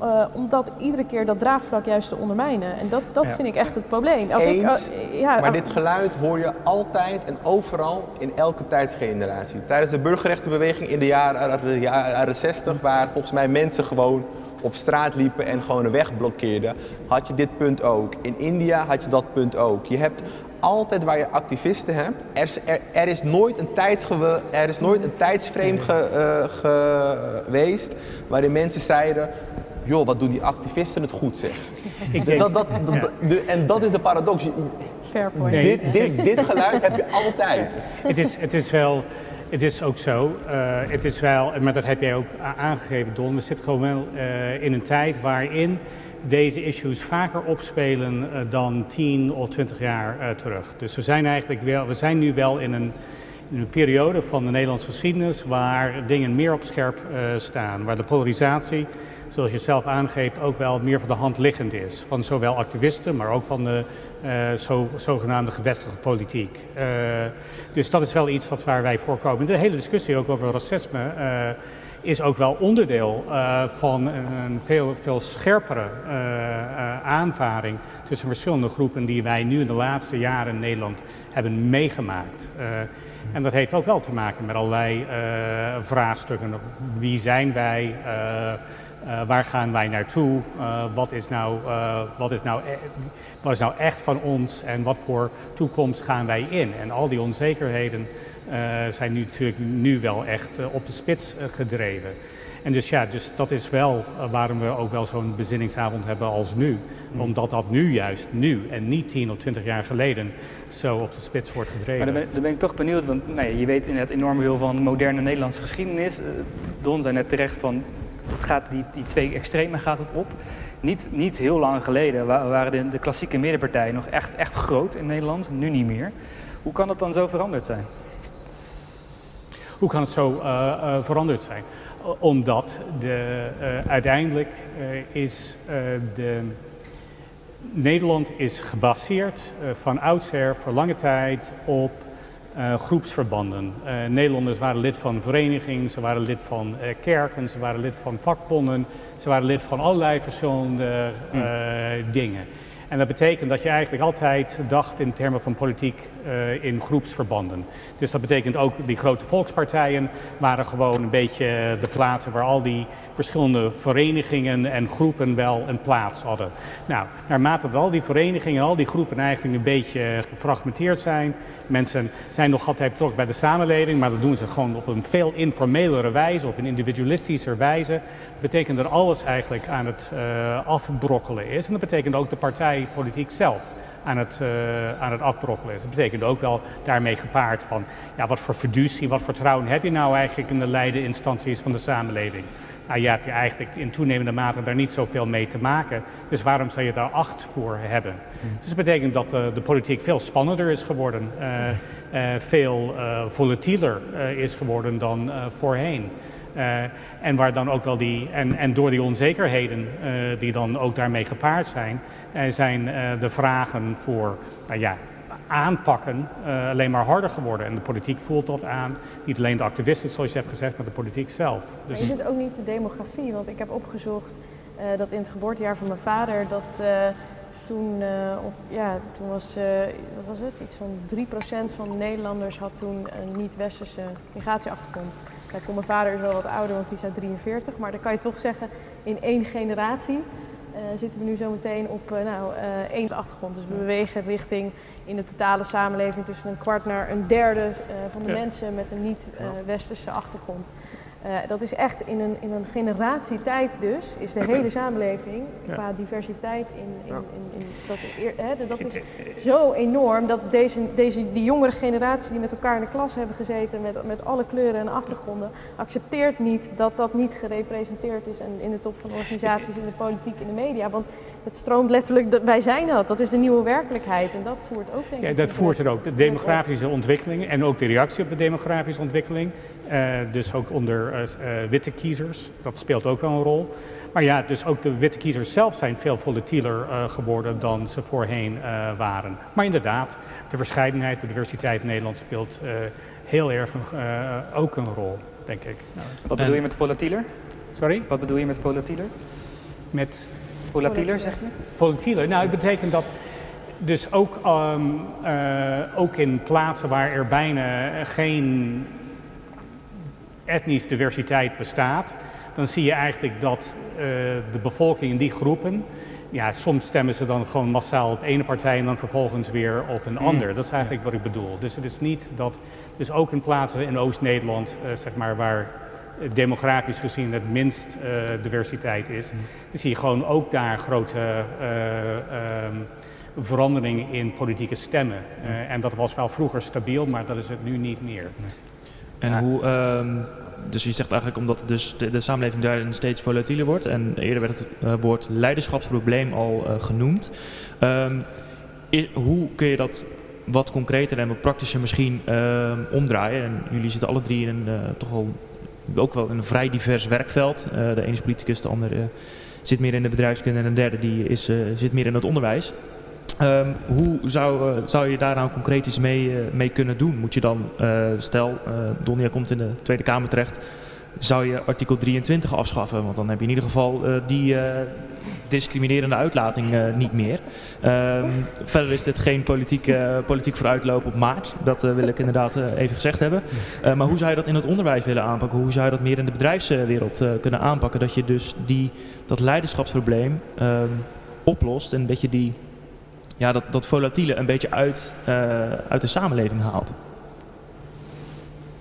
eh, om dat iedere keer dat draagvlak juist te ondermijnen. En dat, dat Ja. vind ik echt het probleem. Als Eens, ik, eh, ja, Maar dit geluid hoor je altijd en overal in elke tijdsgeneratie. Tijdens de burgerrechtenbeweging in de jaren, de jaren 60, waar volgens mij mensen gewoon op straat liepen en gewoon een weg blokkeerden, had je dit punt ook. In India had je dat punt ook. Je hebt altijd waar je activisten hebt, er is, er, er is nooit een tijdsgewe, er is nooit een tijdsframe ge- eh, geweest waarin mensen zeiden, joh, wat doen die activisten het goed zeg. Ik denk, Dat, dat, dat, de- en dat is de paradox. Fair point. Nee, dit, dit, dit geluid heb je altijd. het, is, het is wel, het is ook zo. eh, het is wel, maar dat heb jij ook aangegeven, Don. We zitten gewoon wel eh, in een tijd waarin deze issues vaker opspelen eh, dan 10 of 20 jaar terug. Dus we zijn eigenlijk wel, we zijn nu wel in een, in een periode van de Nederlandse geschiedenis waar dingen meer op scherp staan. Waar de polarisatie zoals je zelf aangeeft, ook wel meer voor de hand liggend is. Van zowel activisten, maar ook van de zo, zogenaamde gevestigde politiek. dus dat is wel iets wat waar wij voorkomen. De hele discussie ook over racisme is ook wel onderdeel van een veel, veel scherpere aanvaring tussen verschillende groepen die wij nu in de laatste jaren in Nederland hebben meegemaakt. en dat heeft ook wel te maken met allerlei vraagstukken. Wie zijn wij? Waar gaan wij naartoe? Uh, wat, is nou, uh, wat, is nou, e wat is nou echt van ons en wat voor toekomst gaan wij in? En al die onzekerheden zijn nu natuurlijk nu wel echt op de spits gedreven. En dus ja, dus dat is wel waarom we ook wel zo'n bezinningsavond hebben als nu. Mm. Omdat dat nu juist, nu en niet 10 of 20 jaar geleden, zo op de spits wordt gedreven. Maar dan ben, dan ben ik toch benieuwd, want nou je weet net enorm veel van moderne Nederlandse geschiedenis. Don zei net terecht van het gaat, die, die twee extremen gaat het op. Niet, niet heel lang geleden waren de, de klassieke middenpartijen nog echt, echt groot in Nederland, nu niet meer. Hoe kan het dan zo veranderd zijn? Hoe kan het zo uh, uh, veranderd zijn? Omdat de, uh, uiteindelijk is de, Nederland is gebaseerd van oudsher voor lange tijd op uh, groepsverbanden. Uh, Nederlanders waren lid van verenigingen, ze waren lid van uh, kerken, ze waren lid van vakbonden, ze waren lid van allerlei verschillende mm. dingen. En dat betekent dat je eigenlijk altijd dacht in termen van politiek uh, in groepsverbanden. Dus dat betekent ook die grote volkspartijen waren gewoon een beetje de plaatsen waar al die verschillende verenigingen en groepen wel een plaats hadden. Nou, naarmate dat al die verenigingen, al die groepen eigenlijk een beetje gefragmenteerd zijn, mensen zijn nog altijd betrokken bij de samenleving, maar dat doen ze gewoon op een veel informelere wijze, op een individualistische wijze. Dat betekent dat alles eigenlijk aan het afbrokkelen is. En dat betekent ook de partijpolitiek zelf aan het, uh, aan het afbrokkelen is. Dat betekent ook wel daarmee gepaard van ja, wat voor fiducie, wat vertrouwen heb je nou eigenlijk in de leidende instanties van de samenleving. Nou, je hebt je eigenlijk in toenemende mate daar niet zoveel mee te maken. Dus waarom zou je daar acht voor hebben? Hmm. Dus dat betekent dat uh, de politiek veel spannender is geworden. Uh, uh, veel volatieler is geworden dan voorheen. En waar dan ook wel die, en, en door die onzekerheden die dan ook daarmee gepaard zijn, zijn de vragen voor nou ja, aanpakken alleen maar harder geworden. En de politiek voelt dat aan. Niet alleen de activisten, zoals je hebt gezegd, maar de politiek zelf. Dus... Maar je doet ook niet de demografie, want ik heb opgezocht dat in het geboortejaar van mijn vader, dat uh, toen, op, ja, toen was, wat was het, iets van 3% van de Nederlanders had toen een niet-westerse migratieachtergrond. Kijk, mijn vader is wel wat ouder, want die is uit 43, maar dan kan je toch zeggen, in één generatie uh, zitten we nu zo meteen op uh, nou, uh, één achtergrond. Dus we bewegen richting in de totale samenleving tussen een kwart naar een derde van de ja. mensen met een niet-westerse achtergrond. Uh, dat is echt in een, in een generatietijd dus, is de hele samenleving ja. qua diversiteit in, in, in, in dat, hè, dat is zo enorm dat deze, deze, die jongere generatie die met elkaar in de klas hebben gezeten met, met alle kleuren en achtergronden, accepteert niet dat dat niet gerepresenteerd is en in de top van organisaties, in de politiek, in de media. Want het stroomt letterlijk, wij zijn dat, dat is de nieuwe werkelijkheid en dat voert ook denk ik. Ja, dat voert er ook, de demografische ontwikkeling en ook de reactie op de demografische ontwikkeling. Uh, dus ook onder uh, uh, witte kiezers, dat speelt ook wel een rol. Maar ja, dus ook de witte kiezers zelf zijn veel volatieler geworden dan ze voorheen waren. Maar inderdaad, de verscheidenheid, de diversiteit in Nederland speelt heel erg ook een rol, denk ik. Wat bedoel je met volatieler? Sorry? Wat bedoel je met volatieler? Met Volatieler, zeg je? Volatieler, nou, het betekent dat dus ook, um, uh, ook in plaatsen waar er bijna geen etnisch diversiteit bestaat, dan zie je eigenlijk dat uh, de bevolking in die groepen, ja, soms stemmen ze dan gewoon massaal op ene partij en dan vervolgens weer op een ander. Dat is eigenlijk wat ik bedoel. Dus het is niet dat, dus ook in plaatsen in Oost-Nederland, uh, zeg maar, waar demografisch gezien het minst uh, diversiteit is, dan zie je gewoon ook daar grote uh, um, verandering in politieke stemmen. Uh, en dat was wel vroeger stabiel, maar dat is het nu niet meer. En ja. hoe, um, dus je zegt eigenlijk omdat dus de, de samenleving daarin steeds volatieler wordt en eerder werd het uh, woord leiderschapsprobleem al uh, genoemd. Um, is, hoe kun je dat wat concreter en wat praktischer misschien uh, omdraaien? En jullie zitten alle drie in een uh, toch wel ook wel een vrij divers werkveld. de ene is politicus, de andere zit meer in de bedrijfskunde en een derde die is, zit meer in het onderwijs. Um, hoe zou, zou je daar nou concreet iets mee, mee kunnen doen? Moet je dan, stel, Donia komt in de Tweede Kamer terecht, zou je artikel 23 afschaffen? Want dan heb je in ieder geval die discriminerende uitlating niet meer. Um, verder is dit geen politiek, politiek vooruitlopen op maart. Dat wil ik inderdaad even gezegd hebben. maar hoe zou je dat in het onderwijs willen aanpakken? Hoe zou je dat meer in de bedrijfswereld kunnen aanpakken? Dat je dus die, dat leiderschapsprobleem um, oplost en dat je die ja, dat, dat volatiele een beetje uit, uit de samenleving haalt.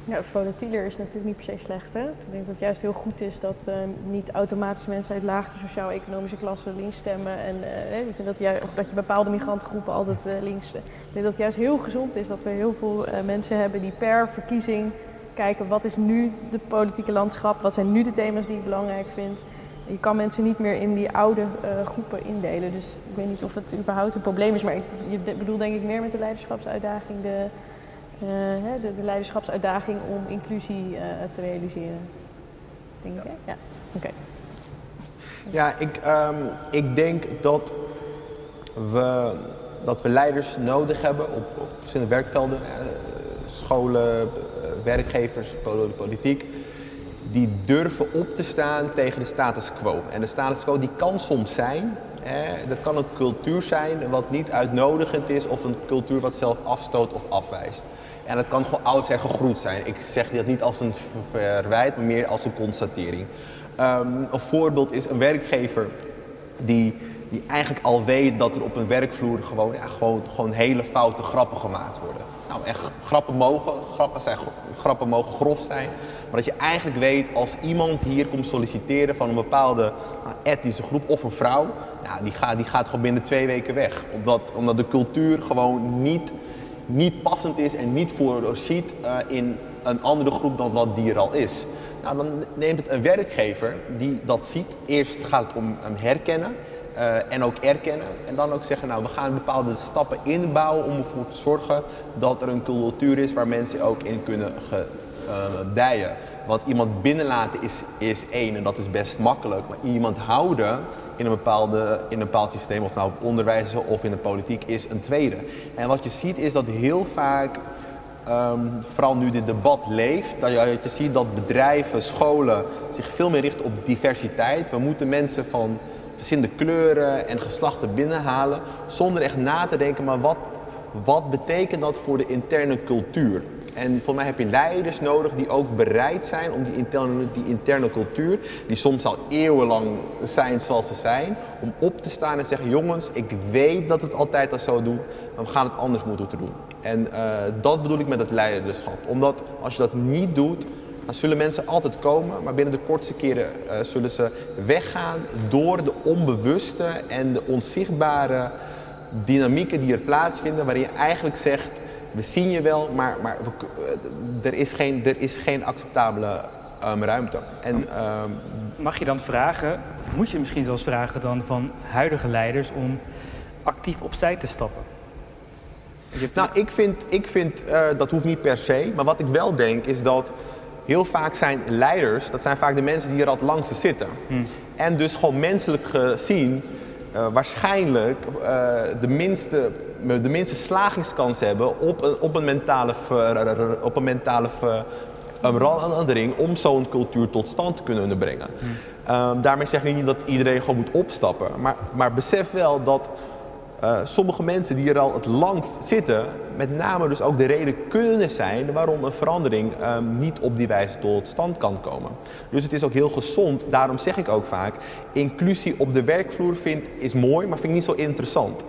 Ja, volatieler is natuurlijk niet per se slecht. Hè? Ik denk dat het juist heel goed is dat uh, niet automatisch mensen uit lagere sociaal-economische klassen links stemmen. En uh, ik denk dat, je, of dat je bepaalde migrantengroepen altijd uh, links. Ik denk dat het juist heel gezond is dat we heel veel mensen hebben die per verkiezing kijken wat is nu de politieke landschap, wat zijn nu de thema's die ik belangrijk vind. Je kan mensen niet meer in die oude groepen indelen. Dus ik weet niet of het überhaupt een probleem is. Maar ik, je bedoelt denk ik meer met de leiderschapsuitdaging de, de, de, leiderschapsuitdaging om inclusie uh, te realiseren. Denk ik, Ja, oké. Okay. Ja, ik, um, ik denk dat we, dat we leiders nodig hebben op, op verschillende werkvelden. scholen, werkgevers, politiek die durven op te staan tegen de status quo. En de status quo die kan soms zijn, dat kan een cultuur zijn wat niet uitnodigend is of een cultuur wat zelf afstoot of afwijst. En dat kan gewoon oudsher gegroeid zijn. Ik zeg dat niet als een verwijt, maar meer als een constatering. Um, een voorbeeld is een werkgever die, die eigenlijk al weet dat er op een werkvloer gewoon, gewoon, gewoon hele foute grappen gemaakt worden. Nou, echt grappen mogen, grappen, zijn, grappen mogen grof zijn. Maar dat je eigenlijk weet als iemand hier komt solliciteren van een bepaalde nou, etnische groep of een vrouw, die, gaat, die gaat gewoon binnen twee weken weg. Omdat, omdat de cultuur gewoon niet, niet passend is en niet voorziet uh, in een andere groep dan wat die er al is. Nou, dan neemt het een werkgever die dat ziet. Eerst gaat het om hem herkennen. Uh, en ook erkennen. En dan ook zeggen, nou we gaan bepaalde stappen inbouwen om ervoor te zorgen dat er een cultuur is waar mensen ook in kunnen gedijen. Want iemand binnenlaten is, is één en dat is best makkelijk. Maar iemand houden in een, bepaalde, in een bepaald systeem, of nou op onderwijs of in de politiek, is een tweede. En wat je ziet is dat heel vaak, um, vooral nu dit debat leeft, dat je, je ziet dat bedrijven, scholen zich veel meer richten op diversiteit. We moeten mensen van verschillende kleuren en geslachten binnenhalen, zonder echt na te denken, maar wat, wat betekent dat voor de interne cultuur? En voor mij heb je leiders nodig die ook bereid zijn om die interne, die interne cultuur, die soms al eeuwenlang zijn zoals ze zijn, om op te staan en zeggen: jongens, ik weet dat het altijd al zo doen, maar we gaan het anders moeten doen. En uh, dat bedoel ik met het leiderschap. Omdat als je dat niet doet, dan zullen mensen altijd komen, maar binnen de kortste keren uh, zullen ze weggaan door de onbewuste en de onzichtbare dynamieken die er plaatsvinden, waarin je eigenlijk zegt we zien je wel, maar, maar we, er, is geen, er is geen acceptabele um, ruimte. En, um, Mag je dan vragen, of moet je misschien zelfs vragen dan van huidige leiders om actief opzij te stappen? Nou, ik vind, ik vind uh, dat hoeft niet per se. Maar wat ik wel denk is dat heel vaak zijn leiders, dat zijn vaak de mensen die er al het langste zitten. Hmm. En dus gewoon menselijk gezien uh, waarschijnlijk uh, de minste de minste slagingskans hebben op een, op een mentale, op een mentale verandering om zo'n cultuur tot stand te kunnen brengen. Hmm. Um, daarmee zeg ik niet dat iedereen gewoon moet opstappen, maar, maar besef wel dat uh, sommige mensen die er al het langst zitten, met name dus ook de reden kunnen zijn waarom een verandering um, niet op die wijze tot stand kan komen. Dus het is ook heel gezond, daarom zeg ik ook vaak, inclusie op de werkvloer vind, is mooi, maar vind ik niet zo interessant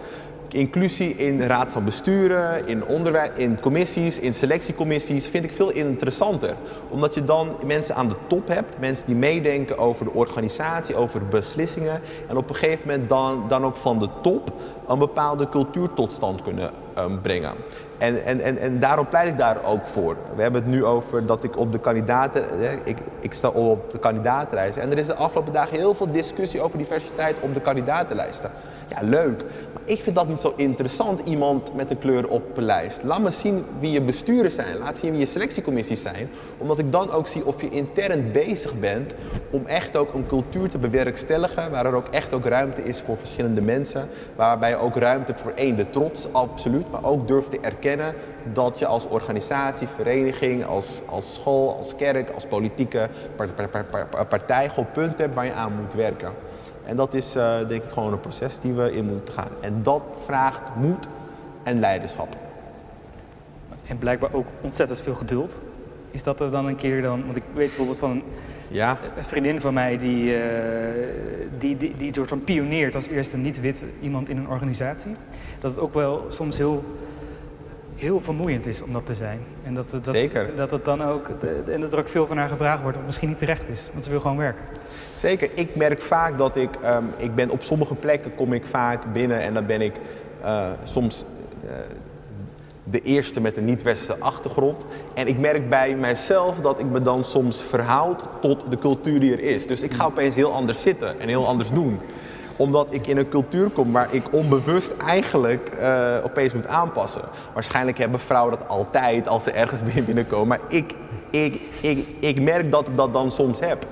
inclusie in de raad van besturen, in, onderwijs, in commissies, in selectiecommissies, vind ik veel interessanter. Omdat je dan mensen aan de top hebt, mensen die meedenken over de organisatie, over beslissingen. En op een gegeven moment dan, dan ook van de top een bepaalde cultuur tot stand kunnen um, brengen. En, en, en, en daarom pleit ik daar ook voor. We hebben het nu over dat ik op de kandidaten, ik, ik sta op de kandidatenlijst. En er is de afgelopen dagen heel veel discussie over diversiteit op de kandidatenlijsten. Ja, leuk. Ik vind dat niet zo interessant, iemand met een kleur op een lijst. Laat me zien wie je besturen zijn, laat zien wie je selectiecommissies zijn. Omdat ik dan ook zie of je intern bezig bent om echt ook een cultuur te bewerkstelligen. Waar er ook echt ook ruimte is voor verschillende mensen. Waarbij je ook ruimte voor één, de trots, absoluut. Maar ook durft te erkennen dat je als organisatie, vereniging, als, als school, als kerk, als politieke partij gewoon punten hebt waar je aan moet werken. En dat is uh, denk ik gewoon een proces die we in moeten gaan. En dat vraagt moed en leiderschap. En blijkbaar ook ontzettend veel geduld. Is dat er dan een keer dan, want ik weet bijvoorbeeld van ja. een vriendin van mij die, uh, die, die, die, soort van pioneert als eerste niet-wit iemand in een organisatie. Dat het ook wel soms heel heel vermoeiend is om dat te zijn. En dat, dat, Zeker. dat het dan ook, en dat er ook veel van haar gevraagd wordt, wat misschien niet terecht is, want ze wil gewoon werken. Zeker. Ik merk vaak dat ik, um, ik ben op sommige plekken kom ik vaak binnen en dan ben ik uh, soms uh, de eerste met een niet-westerse achtergrond. En ik merk bij mijzelf dat ik me dan soms verhoud tot de cultuur die er is. Dus ik ga opeens heel anders zitten en heel anders doen omdat ik in een cultuur kom waar ik onbewust eigenlijk uh, opeens moet aanpassen. Waarschijnlijk hebben vrouwen dat altijd als ze ergens binnenkomen. Maar ik, ik, ik, ik merk dat ik dat dan soms heb.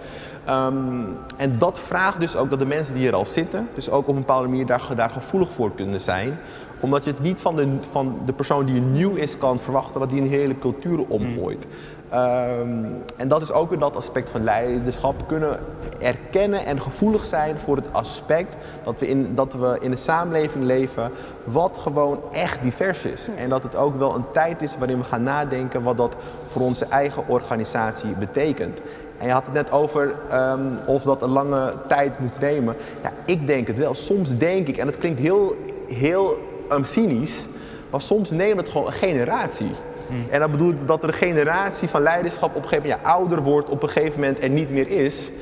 Um, en dat vraagt dus ook dat de mensen die er al zitten, dus ook op een bepaalde manier daar, daar gevoelig voor kunnen zijn. Omdat je het niet van de, van de persoon die nieuw is kan verwachten dat die een hele cultuur omgooit. Um, en dat is ook weer dat aspect van leiderschap. Kunnen erkennen en gevoelig zijn voor het aspect dat we in, dat we in een samenleving leven wat gewoon echt divers is. En dat het ook wel een tijd is waarin we gaan nadenken wat dat voor onze eigen organisatie betekent. En je had het net over um, of dat een lange tijd moet nemen. Ja, ik denk het wel. Soms denk ik, en het klinkt heel, heel um, cynisch, maar soms neemt het gewoon een generatie. Hmm. En dat bedoelt dat er een generatie van leiderschap op een gegeven moment ja, ouder wordt, op een gegeven moment er niet meer is.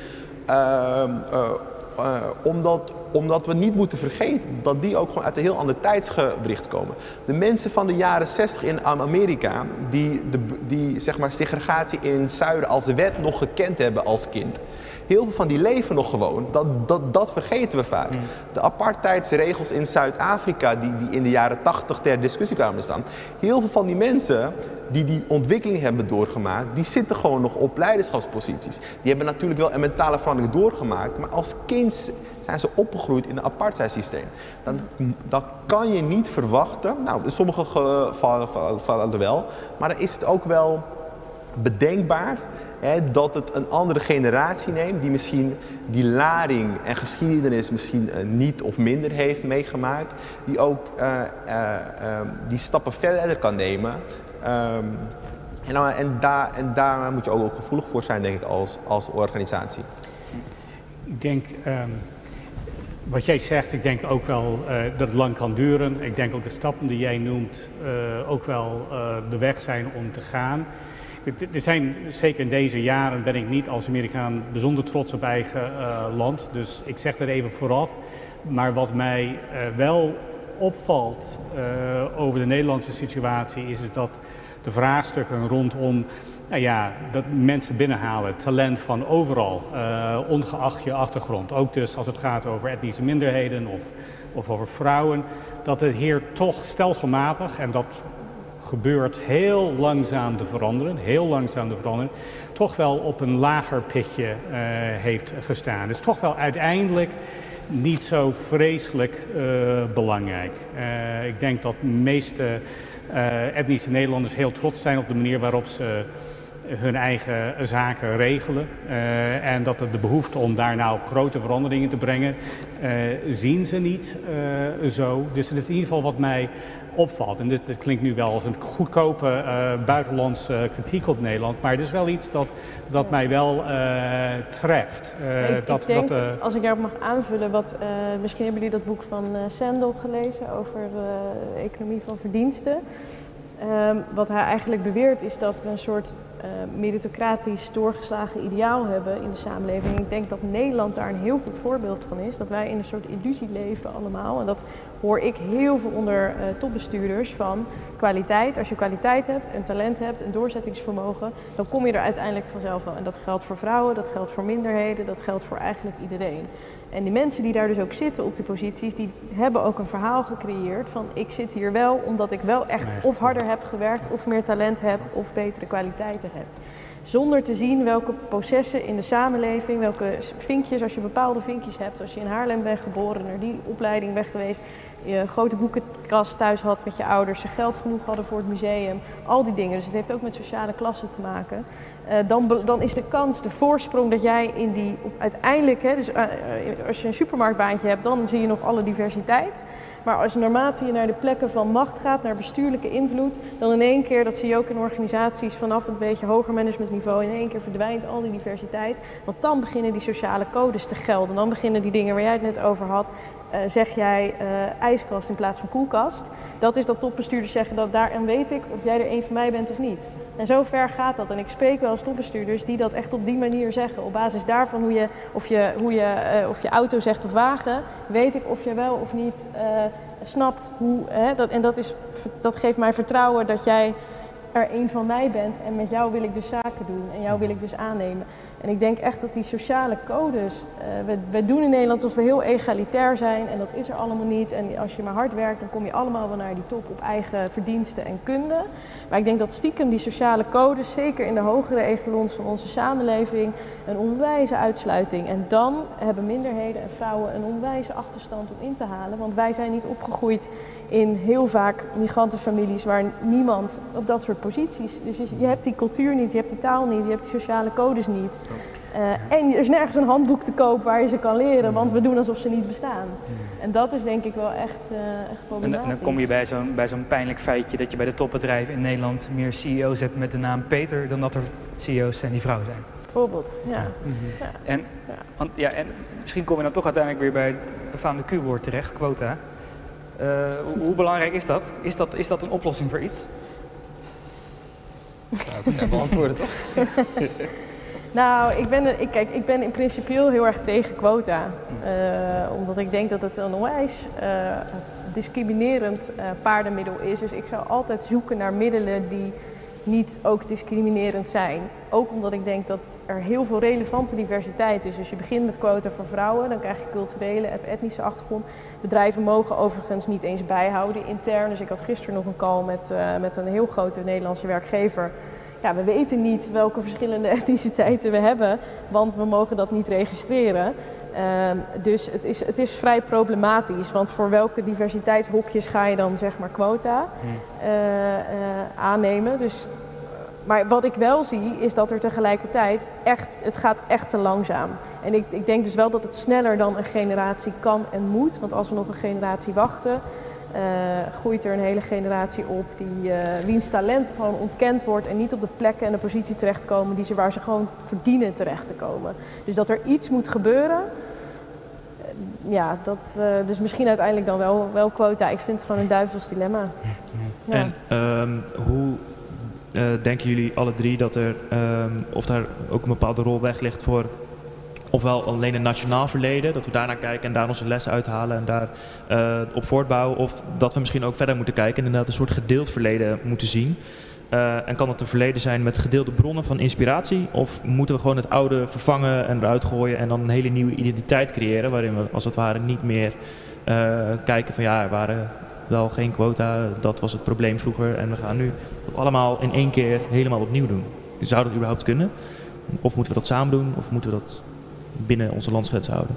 Uh, uh, uh, omdat, omdat we niet moeten vergeten dat die ook gewoon uit een heel ander tijdsgewricht komen. De mensen van de jaren 60 in Amerika, die, de, die zeg maar, segregatie in het zuiden als wet nog gekend hebben als kind. Heel veel van die leven nog gewoon. Dat, dat, dat vergeten we vaak. Mm. De apartheidsregels in Zuid-Afrika, die, die in de jaren 80 ter discussie kwamen staan. Heel veel van die mensen die die ontwikkeling hebben doorgemaakt, die zitten gewoon nog op leiderschapsposities. Die hebben natuurlijk wel een mentale verandering doorgemaakt, maar als kind zijn ze opgegroeid in een apartheidssysteem. Dan, dan kan je niet verwachten, nou in sommige gevallen wel, maar dan is het ook wel bedenkbaar dat het een andere generatie neemt die misschien die laring en geschiedenis misschien uh, niet of minder heeft meegemaakt, die ook uh, uh, die stappen verder kan nemen. Um, en, en, daar, en daar moet je ook, ook gevoelig voor zijn, denk ik, als, als organisatie. Ik denk, um, wat jij zegt, ik denk ook wel dat het lang kan duren. Ik denk ook de stappen die jij noemt ook wel de weg zijn om te gaan. Er zijn, zeker in deze jaren ben ik niet als Amerikaan bijzonder trots op eigen land. Dus ik zeg er even vooraf. Maar wat mij wel opvalt over de Nederlandse situatie is, is dat de vraagstukken rondom nou ja, dat mensen binnenhalen, talent van overal, ongeacht je achtergrond. Ook dus als het gaat over etnische minderheden of, of over vrouwen, dat het hier toch stelselmatig, en dat gebeurt heel langzaam te veranderen, heel langzaam te veranderen, toch wel op een lager pitje uh, heeft gestaan. Dus toch wel uiteindelijk niet zo vreselijk uh, belangrijk. Uh, ik denk dat de meeste etnische Nederlanders heel trots zijn op de manier waarop ze hun eigen zaken regelen. En dat de behoefte om daar nou grote veranderingen te brengen, zien ze niet uh, zo. Dus dat is in ieder geval wat mij opvalt. En dit, dit klinkt nu wel als een goedkope buitenlandse kritiek op Nederland, maar het is wel iets dat, dat mij wel treft. ik, dat, ik denk, dat, als ik daarop mag aanvullen, wat, misschien hebben jullie dat boek van Sandel gelezen over de economie van verdiensten. Um, wat hij eigenlijk beweert is dat we een soort uh, meritocratisch doorgeslagen ideaal hebben in de samenleving. Ik denk dat Nederland daar een heel goed voorbeeld van is. Dat wij in een soort illusie leven allemaal. En dat hoor ik heel veel onder uh, topbestuurders van kwaliteit. Als je kwaliteit hebt en talent hebt en doorzettingsvermogen, dan kom je er uiteindelijk vanzelf wel. En dat geldt voor vrouwen, dat geldt voor minderheden, dat geldt voor eigenlijk iedereen. En die mensen die daar dus ook zitten op die posities, die hebben ook een verhaal gecreëerd van ik zit hier wel omdat ik wel echt of harder heb gewerkt of meer talent heb of betere kwaliteiten heb. Zonder te zien welke processen in de samenleving, welke vinkjes, als je bepaalde vinkjes hebt, als je in Haarlem bent geboren, naar die opleiding bent geweest, je grote boekenkast thuis had met je ouders, ze geld genoeg hadden voor het museum, al die dingen. Dus het heeft ook met sociale klassen te maken. Uh, dan, dan, is de kans, de voorsprong dat jij in die uiteindelijk, hè, dus uh, als je een supermarktbaantje hebt, dan zie je nog alle diversiteit. Maar als naarmate je naar de plekken van macht gaat, naar bestuurlijke invloed, dan in één keer, dat zie je ook in organisaties vanaf een beetje hoger managementniveau, in één keer verdwijnt al die diversiteit. Want dan beginnen die sociale codes te gelden. Dan beginnen die dingen waar jij het net over had, zeg jij uh, ijskast in plaats van koelkast. Dat is dat topbestuurders zeggen dat daar en weet ik of jij er een van mij bent of niet. En zo ver gaat dat. En ik spreek wel eens topbestuurders die dat echt op die manier zeggen. Op basis daarvan hoe je, of je, hoe je, uh, of je auto zegt of wagen, weet ik of je wel of niet snapt hoe. Hè, dat, en dat, is, dat geeft mij vertrouwen dat jij er een van mij bent en met jou wil ik dus zaken doen en jou wil ik dus aannemen. En ik denk echt dat die sociale codes, uh, we, we, doen in Nederland alsof we heel egalitair zijn en dat is er allemaal niet. En als je maar hard werkt, dan kom je allemaal wel naar die top op eigen verdiensten en kunde. Maar ik denk dat stiekem die sociale codes, zeker in de hogere echelons van onze samenleving, een onwijze uitsluiting. En dan hebben minderheden en vrouwen een onwijze achterstand om in te halen. Want wij zijn niet opgegroeid in heel vaak migrantenfamilies waar niemand op dat soort posities. Dus je, hebt die cultuur niet, je hebt die taal niet, je hebt die sociale codes niet. Uh, en er is nergens een handboek te koop waar je ze kan leren, want we doen alsof ze niet bestaan. En dat is denk ik wel echt, uh, echt problematisch. En dan kom je bij zo'n bij zo'n pijnlijk feitje dat je bij de topbedrijven in Nederland meer CEO's hebt met de naam Peter dan dat er CEO's zijn die vrouw zijn. Bijvoorbeeld, ja. Mm -hmm. ja. En, ja. Want, ja, en misschien kom je dan toch uiteindelijk weer bij het befaamde Q-woord terecht, quota. Uh, hoe, hoe, belangrijk is dat? Is, dat? is dat een oplossing voor iets? Nou, ik beantwoorden toch? Nou, ik ben, ik, kijk, ik ben in principe heel erg tegen quota. Uh, omdat ik denk dat het een onwijs uh, discriminerend uh, paardenmiddel is. Dus ik zou altijd zoeken naar middelen die niet ook discriminerend zijn. Ook omdat ik denk dat er heel veel relevante diversiteit is. Dus je begint met quota voor vrouwen, dan krijg je culturele en etnische achtergrond. Bedrijven mogen overigens niet eens bijhouden intern. Dus ik had gisteren nog een call met, met een heel grote Nederlandse werkgever ja, we weten niet welke verschillende etniciteiten we hebben, want we mogen dat niet registreren. Uh, dus het is, het is vrij problematisch, want voor welke diversiteitshokjes ga je dan zeg maar quota uh, uh, aannemen. Dus, maar wat ik wel zie is dat er tegelijkertijd echt, het gaat echt te langzaam. En ik, ik denk dus wel dat het sneller dan een generatie kan en moet, want als we nog een generatie wachten, uh, groeit er een hele generatie op die, uh, wiens talent gewoon ontkend wordt en niet op de plekken en de positie terechtkomen die ze, waar ze gewoon verdienen terecht te komen. Dus dat er iets moet gebeuren, uh, ja, dat, dus misschien uiteindelijk dan wel, wel quota. Ik vind het gewoon een duivels dilemma. Ja. En um, hoe denken jullie alle drie dat er, um, of daar ook een bepaalde rol weg ligt voor ofwel alleen een nationaal verleden, dat we daarnaar kijken en daar onze lessen uithalen en daar uh, op voortbouwen. Of dat we misschien ook verder moeten kijken en inderdaad een soort gedeeld verleden moeten zien. Uh, en kan het een verleden zijn met gedeelde bronnen van inspiratie? Of moeten we gewoon het oude vervangen en eruit gooien en dan een hele nieuwe identiteit creëren, waarin we als het ware niet meer uh, kijken van ja, er waren wel geen quota, dat was het probleem vroeger en we gaan nu allemaal in één keer helemaal opnieuw doen. Zou dat überhaupt kunnen? Of moeten we dat samen doen? Of moeten we dat binnen onze landsgrens houden?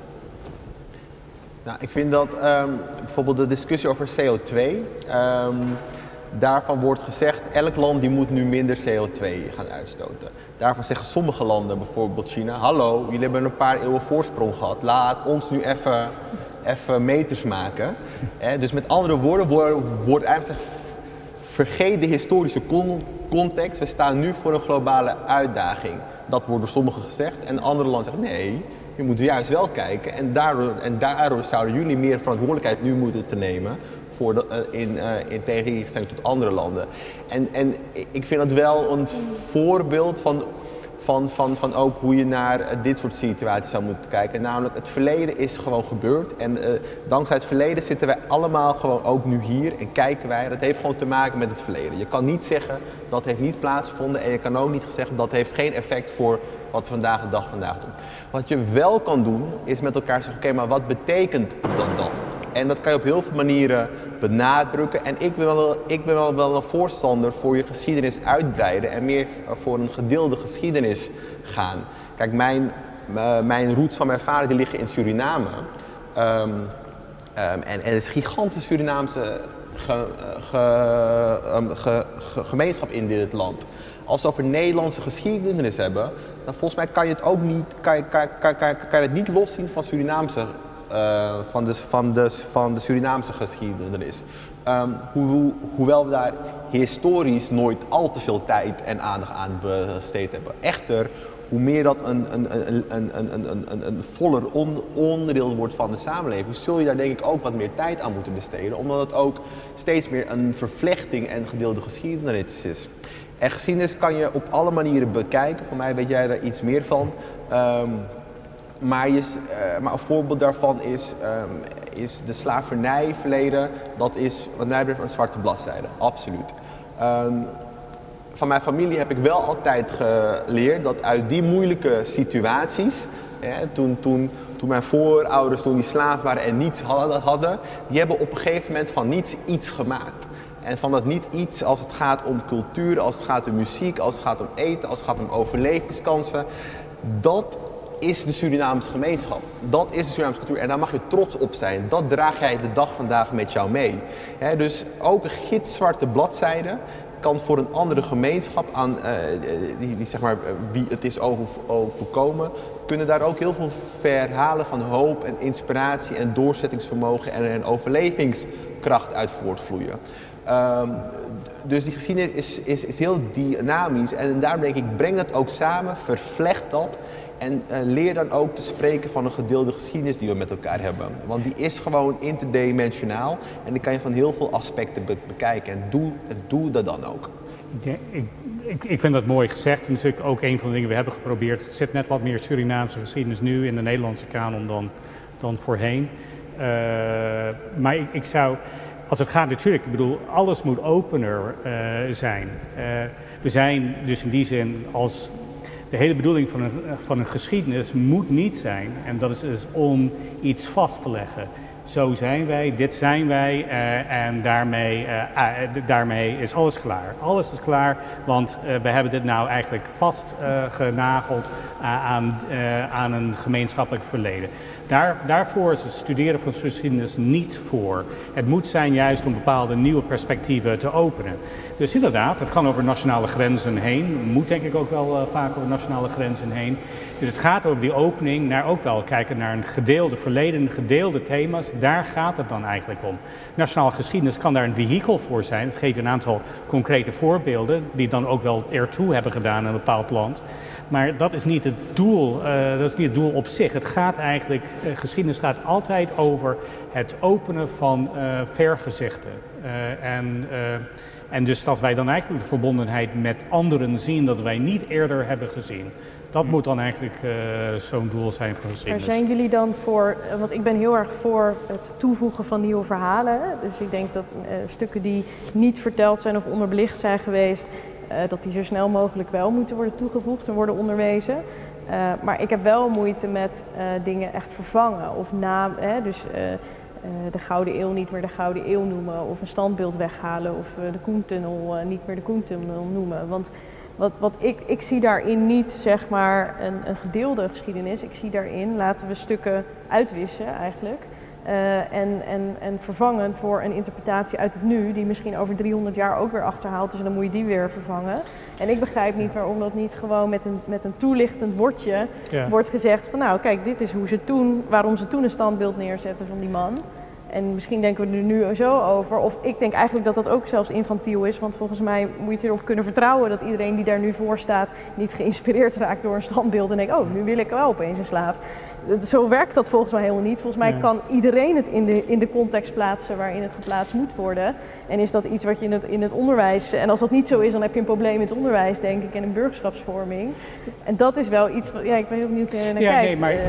Nou, ik vind dat um, bijvoorbeeld de discussie over CO2, um, daarvan wordt gezegd, elk land die moet nu minder CO2 gaan uitstoten. Daarvan zeggen sommige landen, bijvoorbeeld China, hallo, jullie hebben een paar eeuwen voorsprong gehad, laat ons nu even, even meters maken. Dus met andere woorden wordt, wordt eigenlijk gezegd, vergeet de historische con context, we staan nu voor een globale uitdaging. Dat wordt door sommigen gezegd. En andere landen zeggen nee, je moet juist wel kijken. En daardoor, en daardoor zouden jullie meer verantwoordelijkheid nu moeten te nemen voor de, uh, in, uh, in tegenstelling tot andere landen. En, en ik vind het wel een voorbeeld van, van, van, van ook hoe je naar eh, dit soort situaties zou moeten kijken. Namelijk, het verleden is gewoon gebeurd. En uh, dankzij het verleden zitten wij allemaal gewoon ook nu hier en kijken wij. Dat heeft gewoon te maken met het verleden. Je kan niet zeggen dat heeft niet plaatsgevonden en je kan ook niet zeggen dat heeft geen effect voor wat we vandaag de dag vandaag doen. Wat je wel kan doen, is met elkaar zeggen, oké, maar wat betekent dat dan? En dat kan je op heel veel manieren benadrukken. En ik ben wel, ik ben wel, wel een voorstander voor je geschiedenis uitbreiden en meer voor een gedeelde geschiedenis gaan. Kijk, mijn, uh, mijn roots van mijn vader die liggen in Suriname. Um, um, en, en het is een gigantische Surinaamse um, ge, gemeenschap in dit land. Als we over Nederlandse geschiedenis hebben, dan volgens mij kan je het ook niet, kan kan, kan, kan, kan het niet loszien van Surinaamse uh, van, de, van, van de Surinaamse geschiedenis. Ho hoewel we daar historisch nooit al te veel tijd en aandacht aan besteed hebben. Echter, hoe meer dat een, een, een, een, een, een, een voller on, onderdeel wordt van de samenleving, zul je daar denk ik ook wat meer tijd aan moeten besteden. Omdat het ook steeds meer een vervlechting en gedeelde geschiedenis is. En geschiedenis kan je op alle manieren bekijken. Voor mij weet jij daar iets meer van. Um, maar, je, uh, maar, een voorbeeld daarvan is, um, is de slavernijverleden. Dat is wat mij betreft een zwarte bladzijde, absoluut. Um, van mijn familie heb ik wel altijd geleerd dat uit die moeilijke situaties, hè, toen, toen, toen mijn voorouders toen die slaaf waren en niets hadden, hadden, die hebben op een gegeven moment van niets iets gemaakt. En van dat niet iets als het gaat om cultuur, als het gaat om muziek, als het gaat om eten, als het gaat om overlevingskansen. Dat is de Surinaamse gemeenschap. Dat is de Surinaamse cultuur en daar mag je trots op zijn. Dat draag jij de dag vandaag met jou mee. Dus ook een gitzwarte bladzijde kan voor een andere gemeenschap, aan, uh, die, die, zeg maar, wie het is overkomen, kunnen daar ook heel veel verhalen van hoop en inspiratie en doorzettingsvermogen en, en overlevingskracht uit voortvloeien. Um, dus die geschiedenis is, is, is heel dynamisch en daarom denk ik, breng dat ook samen, vervlecht dat en uh, leer dan ook te spreken van een gedeelde geschiedenis die we met elkaar hebben. Want die is gewoon interdimensionaal en die kan je van heel veel aspecten be bekijken. En doe, doe dat dan ook. Ik, ik, ik, vind dat mooi gezegd. En natuurlijk ook een van de dingen we hebben geprobeerd. Er zit net wat meer Surinaamse geschiedenis nu in de Nederlandse kanon dan, dan voorheen. Uh, maar ik, zou, als het gaat natuurlijk, ik bedoel, alles moet opener uh, zijn. we zijn dus in die zin als de hele bedoeling van een, van een geschiedenis moet niet zijn, en dat is dus om iets vast te leggen. Zo zijn wij, dit zijn wij uh, en daarmee, uh, uh, daarmee is alles klaar. Alles is klaar, want we hebben dit nou eigenlijk vastgenageld aan, aan een gemeenschappelijk verleden. Daar, daarvoor is het studeren van geschiedenis niet voor. Het moet zijn juist om bepaalde nieuwe perspectieven te openen. Dus inderdaad, het kan over nationale grenzen heen. Moet denk ik ook wel vaak over nationale grenzen heen. Dus het gaat over die opening naar ook wel kijken naar een gedeelde verleden, gedeelde thema's. Daar gaat het dan eigenlijk om. Nationale geschiedenis kan daar een vehikel voor zijn. Het geeft een aantal concrete voorbeelden die dan ook wel ertoe hebben gedaan in een bepaald land. Maar dat is niet het doel, uh, dat is niet het doel op zich. Het gaat eigenlijk, uh, geschiedenis gaat altijd over het openen van uh, vergezichten. en, en dus dat wij dan eigenlijk de verbondenheid met anderen zien dat wij niet eerder hebben gezien. Dat moet dan eigenlijk zo'n doel zijn voor geschiedenis. Maar zijn jullie dan voor, want ik ben heel erg voor het toevoegen van nieuwe verhalen. Dus ik denk dat stukken die niet verteld zijn of onderbelicht zijn geweest, uh, dat die zo snel mogelijk wel moeten worden toegevoegd en worden onderwezen. Maar ik heb wel moeite met dingen echt vervangen. Of na, hè, dus de Gouden Eeuw niet meer de Gouden Eeuw noemen. Of een standbeeld weghalen. Of de Koentunnel niet meer de Koentunnel noemen. Want wat, wat ik, ik zie daarin niet zeg maar een, een gedeelde geschiedenis. Ik zie daarin, laten we stukken uitwissen eigenlijk. Uh, en, en, en vervangen voor een interpretatie uit het nu, die misschien over 300 jaar ook weer achterhaalt. Dus dan moet je die weer vervangen. En ik begrijp niet waarom dat niet gewoon met een, met een toelichtend bordje ja. wordt gezegd van nou kijk, dit is hoe ze toen, waarom ze toen een standbeeld neerzetten van die man. En misschien denken we er nu zo over. Of ik denk eigenlijk dat dat ook zelfs infantiel is. Want volgens mij moet je erop kunnen vertrouwen dat iedereen die daar nu voor staat niet geïnspireerd raakt door een standbeeld en denkt, oh, nu wil ik wel opeens een slaaf. Zo werkt dat volgens mij helemaal niet. Volgens mij kan iedereen het in de, in de context plaatsen waarin het geplaatst moet worden. En is dat iets wat je in het, in het onderwijs. En als dat niet zo is, dan heb je een probleem in het onderwijs, denk ik, en in burgerschapsvorming. En dat is wel iets. Ja, ik ben heel benieuwd naar ja, kijkt. Nee, maar, uh,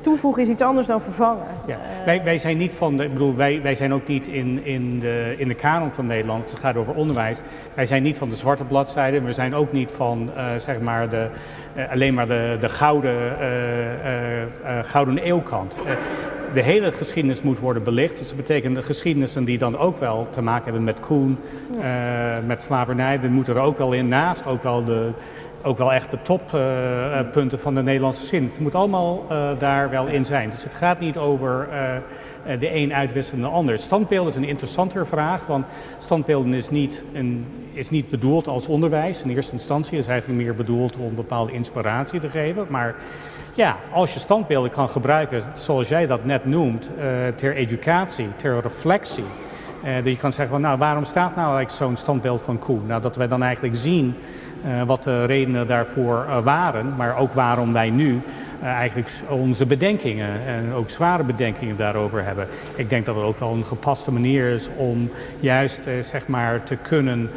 toevoegen is iets anders dan vervangen. Ja. wij, wij zijn niet van de. Ik bedoel, wij, wij zijn ook niet in, in, de, in de kanon van Nederland. Het gaat over onderwijs. Wij zijn niet van de zwarte bladzijde. We zijn ook niet van uh, zeg maar de, alleen maar de, de gouden, gouden eeuwkant de hele geschiedenis moet worden belicht. Dus dat betekent de geschiedenissen die dan ook wel te maken hebben met Koen, uh, met slavernij, die moeten er ook wel in naast. Ook wel, de, ook wel echt de toppunten uh, van de Nederlandse geschiedenis. Het moet allemaal uh, daar wel in zijn. Dus het gaat niet over de een uitwisselende de ander. Standbeelden is een interessanter vraag, want standbeelden is niet, is niet bedoeld als onderwijs. In eerste instantie is eigenlijk meer bedoeld om bepaalde inspiratie te geven. Maar ja, als je standbeelden kan gebruiken, zoals jij dat net noemt, uh, ter educatie, ter reflectie. Uh, dat je kan zeggen, van, nou waarom staat nou eigenlijk zo'n standbeeld van Koen? Nou, dat wij dan eigenlijk zien wat de redenen daarvoor waren, maar ook waarom wij nu eigenlijk onze bedenkingen en ook zware bedenkingen daarover hebben. Ik denk dat het ook wel een gepaste manier is om juist zeg maar te kunnen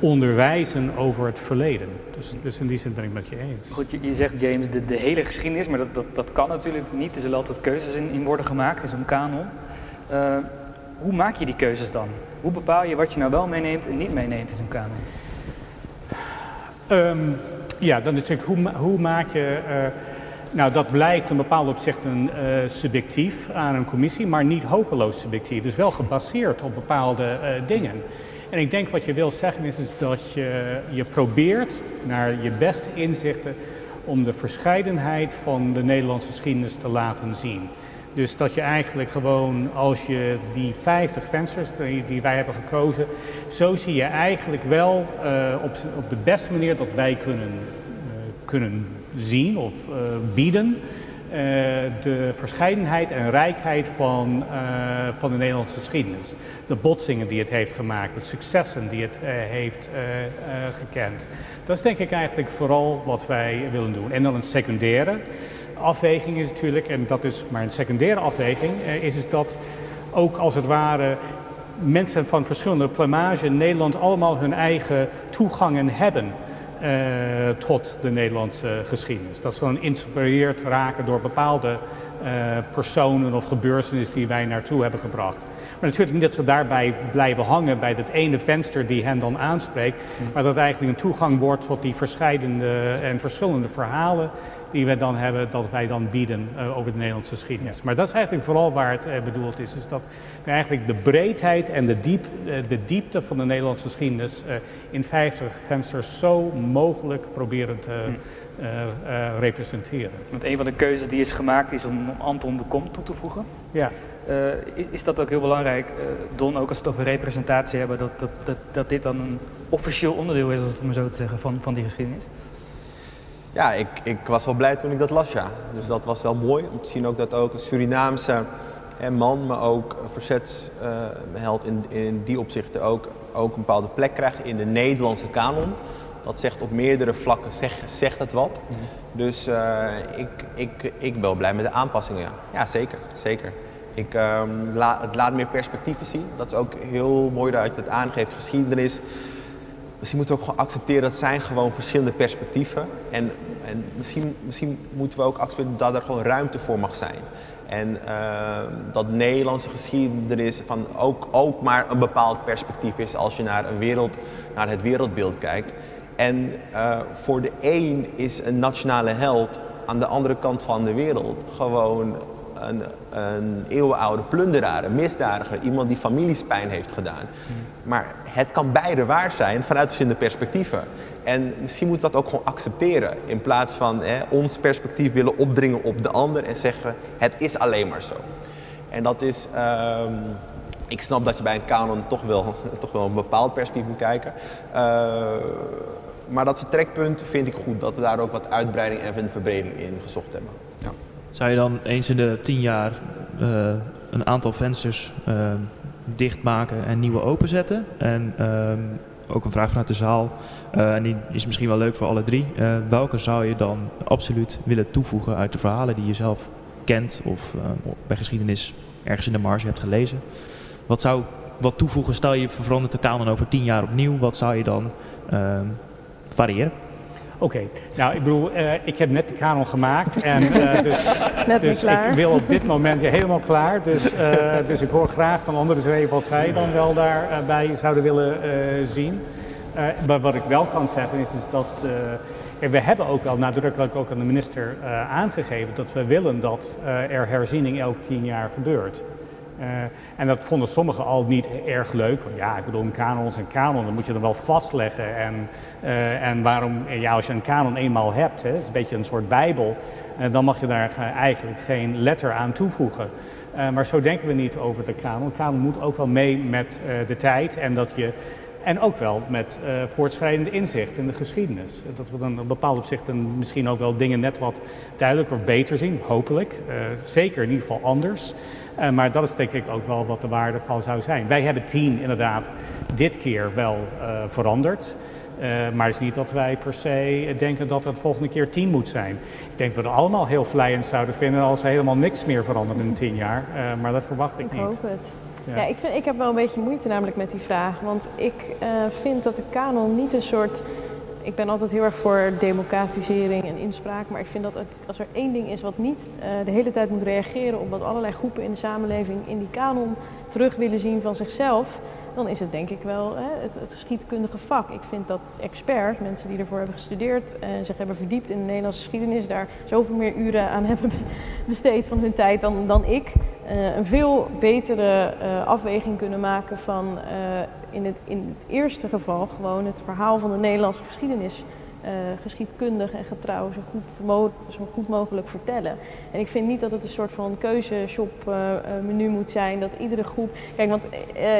onderwijzen over het verleden. Dus, dus in die zin ben ik met je eens. Goed, je, je zegt James de, de, hele geschiedenis, maar dat, dat, dat kan natuurlijk niet. Er zullen altijd keuzes in, in worden gemaakt in zo'n kanon. Uh, hoe maak je die keuzes dan? Hoe bepaal je wat je nou wel meeneemt en niet meeneemt in zo'n kanon? Um, ja, dan is natuurlijk hoe, hoe maak je... Uh, nou, dat blijft een bepaald opzicht een, uh, subjectief aan een commissie, maar niet hopeloos subjectief. Dus wel gebaseerd op bepaalde uh, dingen. En ik denk wat je wil zeggen is, dat je, je probeert naar je beste inzichten om de verscheidenheid van de Nederlandse geschiedenis te laten zien. Dus dat je eigenlijk gewoon, als je die 50 vensters die, wij hebben gekozen, zo zie je eigenlijk wel uh, op, op de beste manier dat wij kunnen, uh, kunnen zien of uh, bieden. Uh, de verscheidenheid en rijkheid van, uh, van de Nederlandse geschiedenis. De botsingen die het heeft gemaakt, de successen die het heeft gekend. Dat is denk ik eigenlijk vooral wat wij willen doen. En dan een secundaire afweging is natuurlijk, en dat is maar een secundaire afweging, is, is dat ook als het ware mensen van verschillende plumage in Nederland allemaal hun eigen toegangen hebben tot de Nederlandse geschiedenis. Dat ze dan geïnspireerd raken door bepaalde uh, personen of gebeurtenissen die wij naartoe hebben gebracht. Maar natuurlijk niet dat ze daarbij blijven hangen bij dat ene venster die hen dan aanspreekt, maar dat eigenlijk een toegang wordt tot die verschillende en verschillende verhalen die we dan hebben, dat wij dan bieden uh, over de Nederlandse geschiedenis. Maar dat is eigenlijk vooral waar het uh, bedoeld is. Is dat we eigenlijk de breedheid en de, diep, uh, de diepte van de Nederlandse geschiedenis in 50 vensters zo mogelijk proberen te hm. representeren. Want een van de keuzes die is gemaakt is om Anton de Kom toe te voegen. Ja. Is, is, dat ook heel belangrijk, Don, ook als we het over representatie hebben, dat, dat, dat, dat dit dan een officieel onderdeel is, als het maar zo te zeggen, van, van die geschiedenis? Ja, ik, ik was wel blij toen ik dat las, ja. Dus dat was wel mooi om te zien ook dat ook een Surinaamse hè, man, maar ook een verzetsheld uh, in, in die opzichten ook, ook een bepaalde plek krijgt in de Nederlandse kanon. Dat zegt op meerdere vlakken, zeg, zegt het wat. Mm. Dus uh, ik, ik, ik ben blij met de aanpassingen, ja. Ja, zeker, zeker. Ik, um, la, het laat meer perspectieven zien. Dat is ook heel mooi dat het aangeeft. Geschiedenis misschien moeten we ook gewoon accepteren dat zijn gewoon verschillende perspectieven. En, en misschien, misschien moeten we ook accepteren dat er gewoon ruimte voor mag zijn. En uh, dat Nederlandse geschiedenis van ook, ook maar een bepaald perspectief is als je naar, een wereld, naar het wereldbeeld kijkt. En uh, voor de een is een nationale held aan de andere kant van de wereld gewoon een, een eeuwenoude plunderaar, een misdadiger, iemand die familiespijn heeft gedaan. Maar het kan beide waar zijn vanuit verschillende perspectieven. En misschien moet dat ook gewoon accepteren. In plaats van hè, ons perspectief willen opdringen op de ander en zeggen het is alleen maar zo. En dat is. Um, ik snap dat je bij een kanon toch wel, toch wel een bepaald perspectief moet kijken. Uh, maar dat vertrekpunt vind ik goed, dat we daar ook wat uitbreiding en verbreding in gezocht hebben. Ja. Zou je dan eens in de tien jaar uh, een aantal vensters ehm, dichtmaken en nieuwe openzetten. En ehm, ook een vraag vanuit de zaal, eh, en die is misschien wel leuk voor alle drie. Eh, welke zou je dan absoluut willen toevoegen uit de verhalen die je zelf kent of uh, bij geschiedenis ergens in de marge hebt gelezen? Wat zou wat toevoegen, stel je verandert de kanon over tien jaar opnieuw, wat zou je dan ehm, variëren? Oké, nou ik bedoel, uh, ik heb net de kanon gemaakt en uh, dus, net dus ik wil op dit moment helemaal klaar. Dus, uh, dus ik hoor graag van andere twee wat zij dan wel daarbij zouden willen zien. maar wat ik wel kan zeggen is, is dat we hebben ook wel nadrukkelijk ook aan de minister aangegeven dat we willen dat er herziening elk tien jaar gebeurt. En dat vonden sommigen al niet erg leuk. Want ja, ik bedoel, een kanon een kanon, dan moet je er wel vastleggen. En, uh, en waarom, ja, als je een kanon eenmaal hebt, het is een beetje een soort bijbel, uh, dan mag je daar eigenlijk geen letter aan toevoegen. maar zo denken we niet over de kanon. De kanon moet ook wel mee met de tijd en dat je en ook wel met voortschrijdende inzicht in de geschiedenis. Dat we dan op bepaalde opzichten misschien ook wel dingen net wat duidelijker of beter zien, hopelijk. Zeker in ieder geval anders. Uh, maar dat is denk ik ook wel wat de waarde van zou zijn. Wij hebben tien inderdaad dit keer wel veranderd. maar het is niet dat wij per se denken dat het volgende keer tien moet zijn. Ik denk dat we het allemaal heel vlijend zouden vinden als er helemaal niks meer verandert in tien jaar. maar dat verwacht ik, ik niet. Hoop het. Ja, ik, vind, ik heb wel een beetje moeite namelijk met die vraag. Want ik uh, vind dat de kanon niet een soort... Ik ben altijd heel erg voor democratisering en inspraak. Maar ik vind dat als er één ding is wat niet uh, de hele tijd moet reageren... op wat allerlei groepen in de samenleving in die kanon terug willen zien van zichzelf dan is het denk ik wel hè, het, geschiedkundige vak. Ik vind dat experts, mensen die ervoor hebben gestudeerd en zich hebben verdiept in de Nederlandse geschiedenis, daar zoveel meer uren aan hebben besteed van hun tijd dan, dan ik, uh, een veel betere uh, afweging kunnen maken van in, het, in eerste geval gewoon het verhaal van de Nederlandse geschiedenis uh, geschiedkundig en getrouw zo goed, mogelijk vertellen. En ik vind niet dat het een soort van keuzeshop uh, menu moet zijn, dat iedere groep... Kijk, want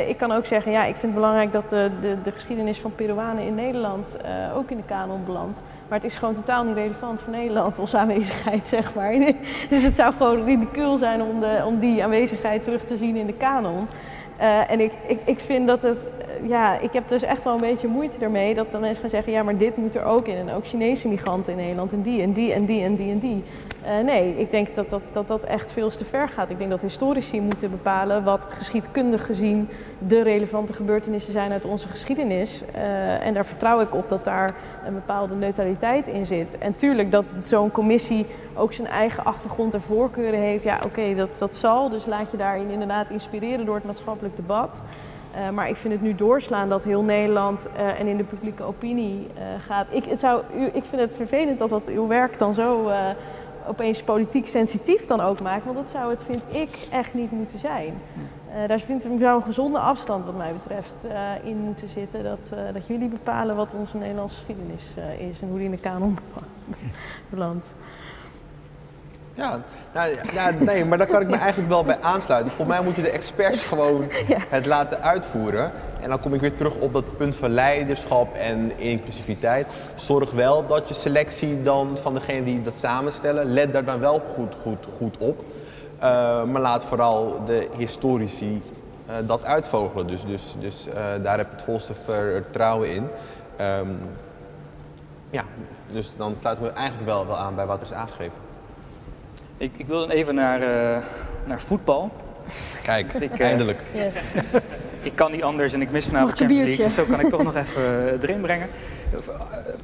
ik kan ook zeggen, ja, ik vind het belangrijk dat de, de, de geschiedenis van Peruanen in Nederland ook in de kanon belandt. Maar het is gewoon totaal niet relevant voor Nederland, onze aanwezigheid, zeg maar. dus het zou gewoon ridicuul zijn om, de, om die aanwezigheid terug te zien in de kanon. Uh, en ik, ik, ik vind dat het, ja, ik heb dus echt wel een beetje moeite ermee dat dan mensen gaan zeggen, ja, maar dit moet er ook in. En ook Chinese migranten in Nederland en die en die en die en die en die. Uh, nee, ik denk dat dat, dat dat echt veel te ver gaat. Ik denk dat historici moeten bepalen wat geschiedkundig gezien de relevante gebeurtenissen zijn uit onze geschiedenis. Uh, en daar vertrouw ik op dat daar een bepaalde neutraliteit in zit. En tuurlijk dat zo'n commissie ook zijn eigen achtergrond en voorkeuren heeft. Ja, oké, dat, dat zal. Dus laat je daarin inderdaad inspireren door het maatschappelijk debat. Uh, maar ik vind het nu doorslaan dat heel Nederland en in de publieke opinie gaat. Ik, het zou, ik vind het vervelend dat dat uw werk dan zo opeens politiek sensitief dan ook maakt. Want dat zou het, vind ik, echt niet moeten zijn. daar vindt er zou een gezonde afstand wat mij betreft in moeten zitten. Dat, dat jullie bepalen wat onze Nederlandse geschiedenis is en hoe die in de kanon belandt. Ja, nou, ja, nee, maar daar kan ik me eigenlijk wel bij aansluiten. Voor mij moet je de experts gewoon ja. het laten uitvoeren. En dan kom ik weer terug op dat punt van leiderschap en inclusiviteit. Zorg wel dat je selectie dan van degene die dat samenstellen, let daar dan wel goed, goed, goed op. Uh, maar laat vooral de historici uh, dat uitvogelen. Dus, dus, dus uh, daar heb ik het volste vertrouwen in. Um, ja, dus dan sluiten we eigenlijk wel, wel aan bij wat er is aangegeven. Ik, ik wil dan even naar, uh, naar voetbal. Kijk, ik, uh, eindelijk. Yes. ik kan niet anders en ik mis vanavond Champions League, dus zo kan ik toch nog even uh, erin brengen.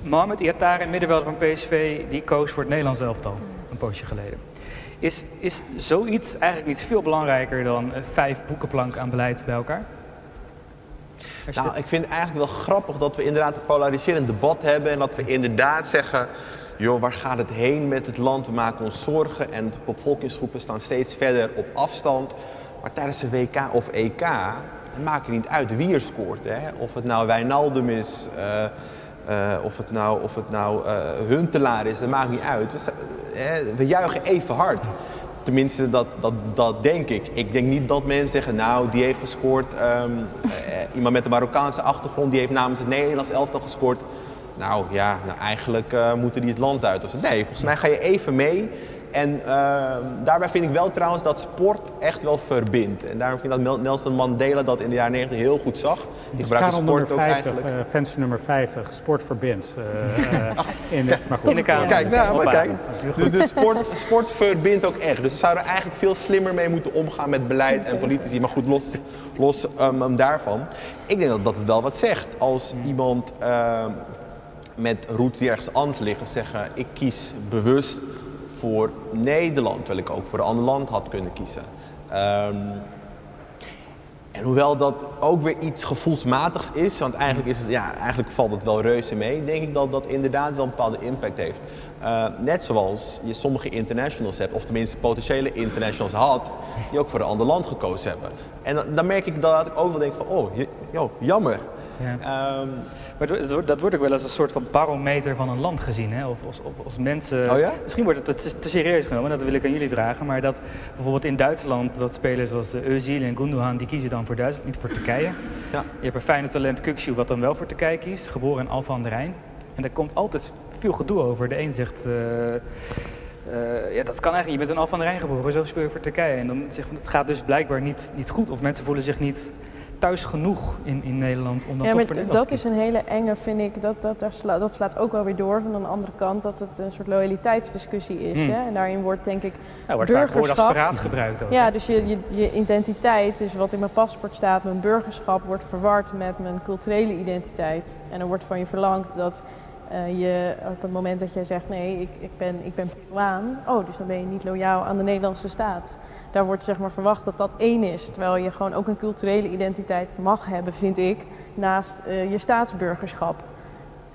Mohamed Iatare, middenvelder van PSV, die koos voor het Nederlands elftal een poosje geleden. Is, is zoiets eigenlijk niet veel belangrijker dan vijf boekenplanken aan beleid bij elkaar? Nou, ik vind het eigenlijk wel grappig dat we inderdaad een polariserend debat hebben en dat we inderdaad zeggen joh, waar gaat het heen met het land? We maken ons zorgen en de bevolkingsgroepen staan steeds verder op afstand. Maar tijdens de WK of EK, het maakt niet uit wie er scoort. Hè? Of het nou Wijnaldum is, uh, uh, of het nou, of het nou uh, Huntelaar is, dat maakt niet uit. Dus, we juichen even hard. Tenminste, dat, dat, dat denk ik. Ik denk niet dat mensen zeggen, nou, die heeft gescoord. Um, iemand met een Marokkaanse achtergrond, die heeft namens het Nederlands elftal gescoord nou ja, nou eigenlijk uh, moeten die het land uit. Of, nee, volgens mij ga je even mee En ehm, daarbij vind ik wel trouwens dat sport echt wel verbindt. En daarom vind ik dat Nelson Mandela dat in de jaren 90 heel goed zag. Die Dus gebruikte sport ook 50, eigenlijk. eh, venster nummer 50, sport verbindt. eh, eh, in maar goed. In de kamer. Kijk, nou, maar kijk. Dus de sport, sport verbindt ook echt. Dus we zouden eigenlijk veel slimmer mee moeten omgaan met beleid en politici. Maar goed, los, los um, um, daarvan. Ik denk dat, dat het wel wat zegt. Als iemand ehm, met roots die ergens anders liggen zeggen... ik kies bewust voor Nederland, terwijl ik ook voor een ander land had kunnen kiezen. Ehm, en hoewel dat ook weer iets gevoelsmatigs is, want eigenlijk, is het, ja, eigenlijk valt het wel reuze mee, denk ik dat dat inderdaad wel een bepaalde impact heeft. Uh, net zoals je sommige internationals hebt, of tenminste potentiële internationals had, die ook voor een ander land gekozen hebben. En dan, dan merk ik dat ik ook wel denk van, oh, joh, jammer. Ja. Um, maar dat wordt, dat wordt ook wel als een soort van barometer van een land gezien. Hè? Of als, als mensen. Oh ja? Misschien wordt het te, te serieus genomen, dat wil ik aan jullie vragen. Maar dat bijvoorbeeld in Duitsland, dat spelers als Özil en Gundogan, die kiezen dan voor Duitsland, niet voor Turkije. Ja. Je hebt een fijne talent Kukçu, wat dan wel voor Turkije kiest, geboren in Alphen aan de Rijn. En daar komt altijd veel gedoe over. De een zegt. Uh, uh, ja, dat kan eigenlijk. Je bent in Alphen aan de Rijn geboren, zo speel je voor Turkije. En dan zegt men, het gaat dus blijkbaar niet, niet goed. Of mensen voelen zich niet thuis genoeg in, in Nederland om dan ja, toch maar voor dat is een hele enge, vind ik. Dat, dat, daar sla, dat slaat ook wel weer door van de andere kant dat het een soort loyaliteitsdiscussie is. Hmm. Hè? En daarin wordt denk ik ja, wordt burgerschap. verraad gebruikt ook. Ja, dus je, je, je identiteit, dus wat in mijn paspoort staat, mijn burgerschap, wordt verward met mijn culturele identiteit. En er wordt van je verlangd dat uh, je op het moment dat jij zegt nee, ik, ik ben, ik ben Peruaan, oh, dus dan ben je niet loyaal aan de Nederlandse staat. Daar wordt zeg maar verwacht dat dat één is, terwijl je gewoon ook een culturele identiteit mag hebben, vind ik, naast uh, je staatsburgerschap.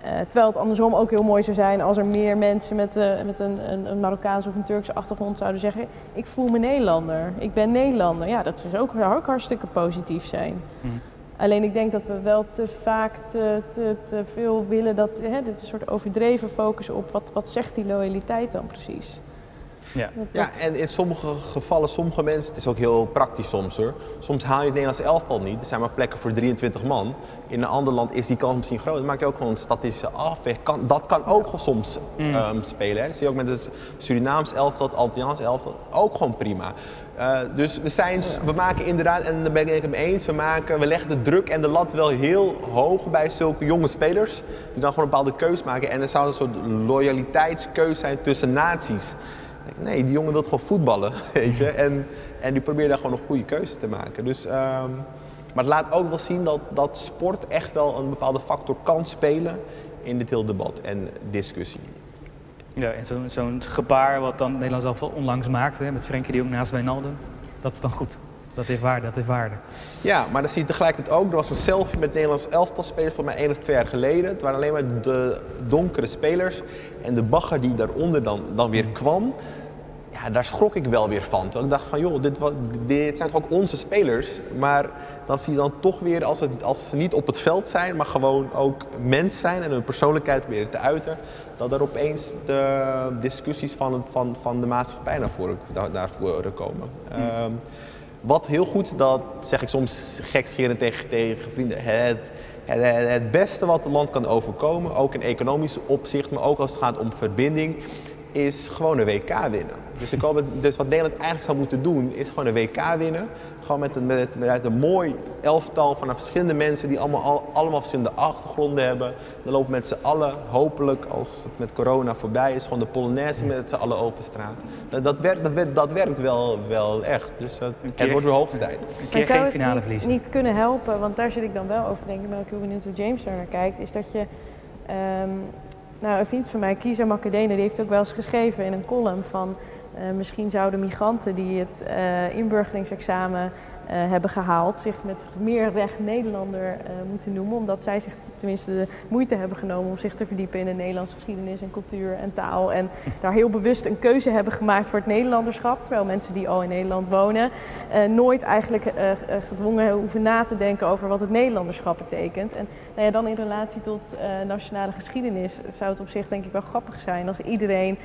Uh, terwijl het andersom ook heel mooi zou zijn als er meer mensen met, met een, een, een, Marokkaanse of een Turkse achtergrond zouden zeggen: Ik voel me Nederlander, ik ben Nederlander. Ja, dat is ook, zou ook hartstikke positief zijn. Hmm. Alleen ik denk dat we wel te vaak te, te, te veel willen dat. Hè, dit is een soort overdreven focus op wat, wat zegt die loyaliteit dan precies. Ja. Dat, ja, en in sommige gevallen, sommige mensen, het is ook heel praktisch soms hoor. Soms haal je het Nederlands elftal niet. Er zijn maar plekken voor 23 man. In een ander land is die kans misschien groot. Dan maak je ook gewoon een statistische afweg. Kan, dat kan ook soms mm. um, spelen. Hè. Dat zie je ook met het Surinaams elftal, het Altiaans elftal. Ook gewoon prima. Uh, dus we, zijn, we maken inderdaad, en daar ben ik het mee eens, we, maken, we leggen de druk en de lat wel heel hoog bij zulke jonge spelers. Die dan gewoon een bepaalde keus maken. En er zou een soort loyaliteitskeus zijn tussen naties. Nee, die jongen wil gewoon voetballen, weet je. En, en die probeert daar gewoon een goede keuze te maken. Dus, um, maar het laat ook wel zien dat, dat sport echt wel een bepaalde factor kan spelen in dit hele debat en discussie. Ja, en zo'n zo'n gebaar wat dan Nederland zelf onlangs maakte, hè, met Frenkie de Jong naast Wijnaldum, dat is dan goed. Dat heeft waarde, dat heeft waarde. Ja, maar dan zie je tegelijkertijd ook, er was een selfie met Nederlands elftal spelers voor mij één of twee jaar geleden. Het waren alleen maar de donkere spelers en de bagger die daaronder dan, dan weer kwam. Ja, daar schrok ik wel weer van. Toen ik dacht van, joh, dit, dit zijn toch ook onze spelers. Maar dan zie je dan toch weer, als, het, als ze niet op het veld zijn, maar gewoon ook mens zijn en hun persoonlijkheid proberen te uiten, dat er opeens de discussies van, van, van de maatschappij naar voren, naar voren komen. Um, wat heel goed, dat zeg ik soms gekscherend tegen, tegen vrienden, het, het, het beste wat het land kan overkomen, ook in economisch opzicht, maar ook als het gaat om verbinding, is gewoon een WK winnen. Dus, ik hoop, dus wat Nederland eigenlijk zou moeten doen, is gewoon een WK winnen. Gewoon met een, met, met een mooi elftal van verschillende mensen die allemaal, al, allemaal verschillende achtergronden hebben. Dan lopen met z'n allen, hopelijk als het met corona voorbij is, gewoon de Polonaise met z'n allen over straat. Dat, dat, werkt, dat, werkt, dat werkt wel, wel echt. Dus uh, het wordt weer hoogste tijd. Een keer geen finale niet, verliezen. niet kunnen helpen, want daar zit ik dan wel over te denken, ben ik heel benieuwd hoe James daar naar kijkt, is dat je... Um, nou, een vriend van mij, Kisa Makadene, die heeft ook wel eens geschreven in een column van... Uh, misschien zouden migranten die het uh, inburgeringsexamen uh, hebben gehaald zich met meer recht Nederlander moeten noemen. Omdat zij zich tenminste de moeite hebben genomen om zich te verdiepen in de Nederlandse geschiedenis en cultuur en taal. En daar heel bewust een keuze hebben gemaakt voor het Nederlanderschap. Terwijl mensen die al in Nederland wonen nooit eigenlijk gedwongen hoeven na te denken over wat het Nederlanderschap betekent. En nou ja, dan in relatie tot nationale geschiedenis zou het op zich denk ik wel grappig zijn als iedereen,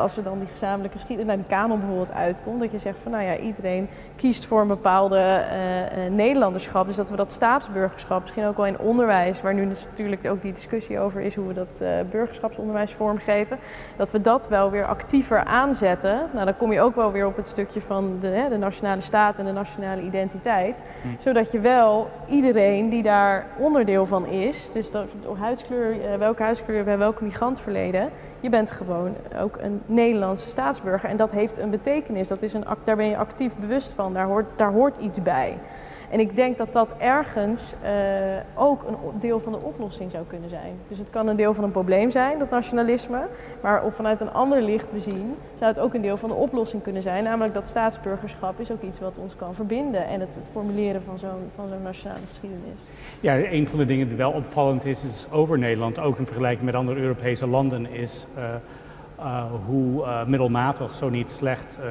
als we dan die gezamenlijke geschiedenis naar de kanon bijvoorbeeld uitkomt. Dat je zegt van nou ja, iedereen kiest voor een bepaalde uh, Nederlanderschap. Dus dat we dat staatsburgerschap, misschien ook wel in onderwijs, waar nu dus natuurlijk ook die discussie over is hoe we dat burgerschapsonderwijs vormgeven. Dat we dat wel weer actiever aanzetten. Nou, dan kom je ook wel weer op het stukje van de, hè, de nationale staat en de nationale identiteit. Hm. Zodat je wel iedereen die daar onderdeel van is, dus dat, huidskleur, welke huidskleur bij welke migrantverleden, je bent gewoon ook een Nederlandse staatsburger. En dat heeft een betekenis. Dat is een, daar ben je actief bewust van. Daar hoort, daar hoort iets bij. En ik denk dat dat ergens uh, ook een deel van de oplossing zou kunnen zijn. Dus het kan een deel van een probleem zijn, dat nationalisme. Maar of vanuit een ander licht bezien, zou het ook een deel van de oplossing kunnen zijn. Namelijk dat staatsburgerschap is ook iets wat ons kan verbinden. En het formuleren van zo'n van zo'n nationale geschiedenis. Ja, een van de dingen die wel opvallend is, is over Nederland, ook in vergelijking met andere Europese landen, is... Uh, uh, hoe uh, middelmatig, zo niet slecht, uh,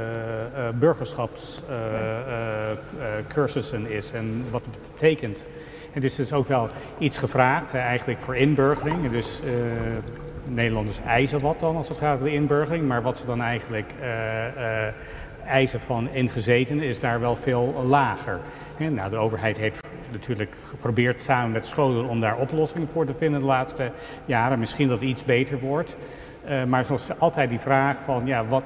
burgerschapscursussen is en wat het betekent. En dus ook wel iets gevraagd eigenlijk voor inburgering. Dus Nederlanders eisen wat dan als het gaat om de inburgering, maar wat ze dan eigenlijk eisen van ingezetenen is daar wel veel lager. Nou, de overheid heeft natuurlijk geprobeerd samen met scholen om daar oplossingen voor te vinden de laatste jaren. Misschien dat het iets beter wordt. Uh, maar zoals altijd die vraag van ja, wat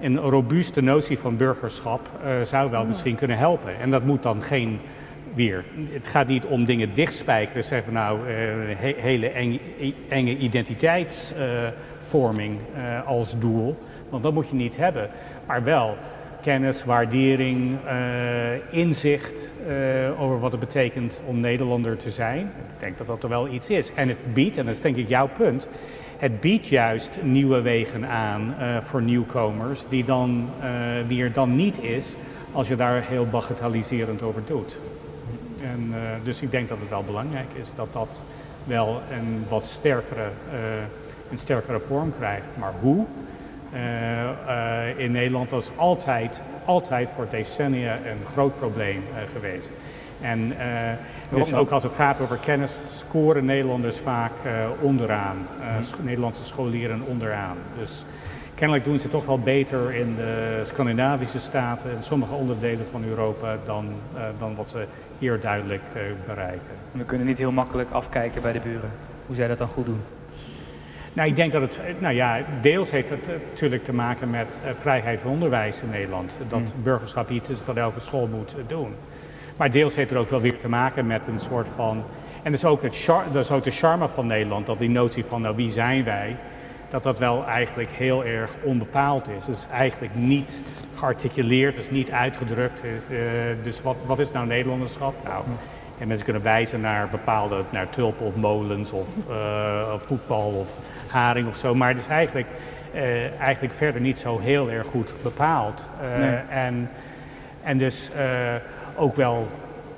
een robuuste notie van burgerschap uh, zou wel misschien kunnen helpen. En dat moet dan geen weer. Het gaat niet om dingen dichtspijkeren, zeggen nou uh, he, hele enge, enge identiteitsvorming als doel. Want dat moet je niet hebben. Maar wel kennis, waardering, inzicht over wat het betekent om Nederlander te zijn. Ik denk dat dat er wel iets is. En het biedt, en dat is denk ik jouw punt, het biedt juist nieuwe wegen aan uh, voor nieuwkomers die, dan, die er dan niet is als je daar heel bagatelliserend over doet. En, uh, dus ik denk dat het wel belangrijk is dat dat wel een wat sterkere, een sterkere vorm krijgt. Maar hoe? in Nederland is altijd, altijd voor decennia een groot probleem geweest. En dus ook als het gaat over kennis scoren Nederlanders vaak uh, onderaan. Uh, Nederlandse scholieren onderaan. Dus kennelijk doen ze toch wel beter in de Scandinavische staten en sommige onderdelen van Europa dan, uh, dan wat ze hier duidelijk bereiken. We kunnen niet heel makkelijk afkijken bij de buren. Hoe zij dat dan goed doen? Nou, ik denk dat het, nou ja, deels heeft het natuurlijk te maken met vrijheid van onderwijs in Nederland. Dat mm. burgerschap iets is dat elke school moet doen. Maar deels heeft er ook wel weer te maken met een soort van. En dat is ook, het dat is ook de charme van Nederland, dat die notie van nou, wie zijn wij, dat dat wel eigenlijk heel erg onbepaald is. Het is eigenlijk niet gearticuleerd, het is niet uitgedrukt. Uh, dus wat, wat is nou Nederlanderschap? Nou, en mensen kunnen wijzen naar bepaalde, naar tulpen of molens of uh, voetbal of haring of zo. Maar het is eigenlijk, uh, eigenlijk verder niet zo heel erg goed bepaald. Nee. en, en dus ook wel,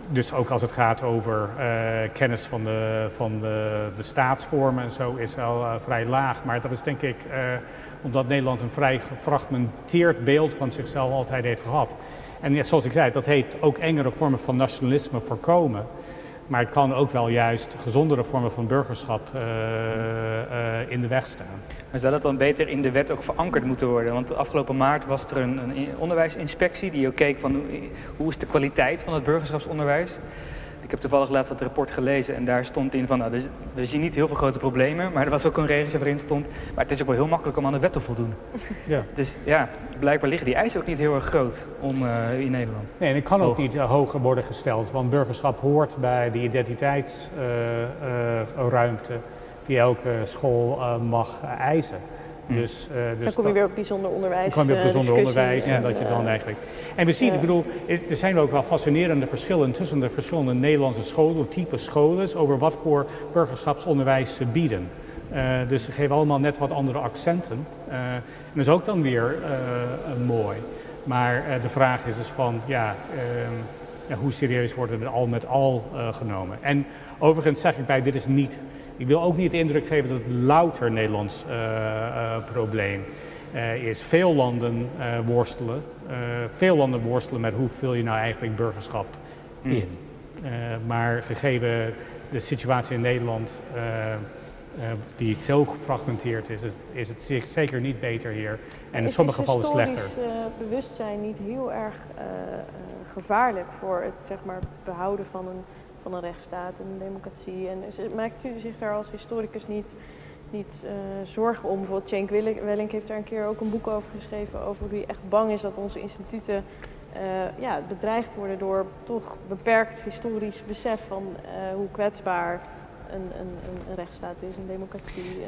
dus ook als het gaat over uh, kennis van, de, van de, de staatsvormen en zo, is wel uh, vrij laag. Maar dat is denk ik uh, omdat Nederland een vrij gefragmenteerd beeld van zichzelf altijd heeft gehad. En ja, zoals ik zei, dat heeft ook engere vormen van nationalisme voorkomen. Maar het kan ook wel juist gezondere vormen van burgerschap uh, uh, in de weg staan. Maar zou dat dan beter in de wet ook verankerd moeten worden? Want afgelopen maart was er een, een onderwijsinspectie die ook keek van hoe is de kwaliteit van het burgerschapsonderwijs. Ik heb toevallig laatst dat rapport gelezen en daar stond in van, nou, we zien niet heel veel grote problemen, maar er was ook een regeltje waarin stond, maar het is ook wel heel makkelijk om aan de wet te voldoen. Ja. Dus ja, blijkbaar liggen die eisen ook niet heel erg groot om, uh, in Nederland. Nee, en het kan ook niet uh, hoger worden gesteld, want burgerschap hoort bij de identiteitsruimte uh, die elke school mag eisen. Hm. Dus, uh, dus dan kom je weer op bijzonder onderwijs. Dan kom je op bijzonder onderwijs en dat je dan eigenlijk. En we zien, ik bedoel, er zijn ook wel fascinerende verschillen tussen de verschillende Nederlandse scholen, type scholen, over wat voor burgerschapsonderwijs ze bieden. Uh, dus ze geven allemaal net wat andere accenten. Uh, en dat is ook dan weer mooi. Maar de vraag is dus van, ja, ehm, ja, hoe serieus worden er al met al genomen? En overigens zeg ik bij, dit is niet ik wil ook niet de indruk geven dat het louter Nederlands uh, uh, probleem uh, is. Veel landen worstelen. veel landen worstelen met hoe vul je nou eigenlijk burgerschap hmm. in. maar gegeven de situatie in Nederland, die zo gefragmenteerd is, is, is het zeker niet beter hier En in sommige gevallen slechter. Is bewustzijn niet heel erg gevaarlijk voor het zeg maar, behouden van een, een rechtsstaat en een democratie? En maakt u zich daar als historicus niet niet uh, zorgen om. Bijvoorbeeld Cenk Wellink heeft daar een keer ook een boek over geschreven, over hoe hij echt bang is dat onze instituten uh, ja, bedreigd worden door toch beperkt historisch besef van uh, hoe kwetsbaar een, een, een, rechtsstaat is, een democratie.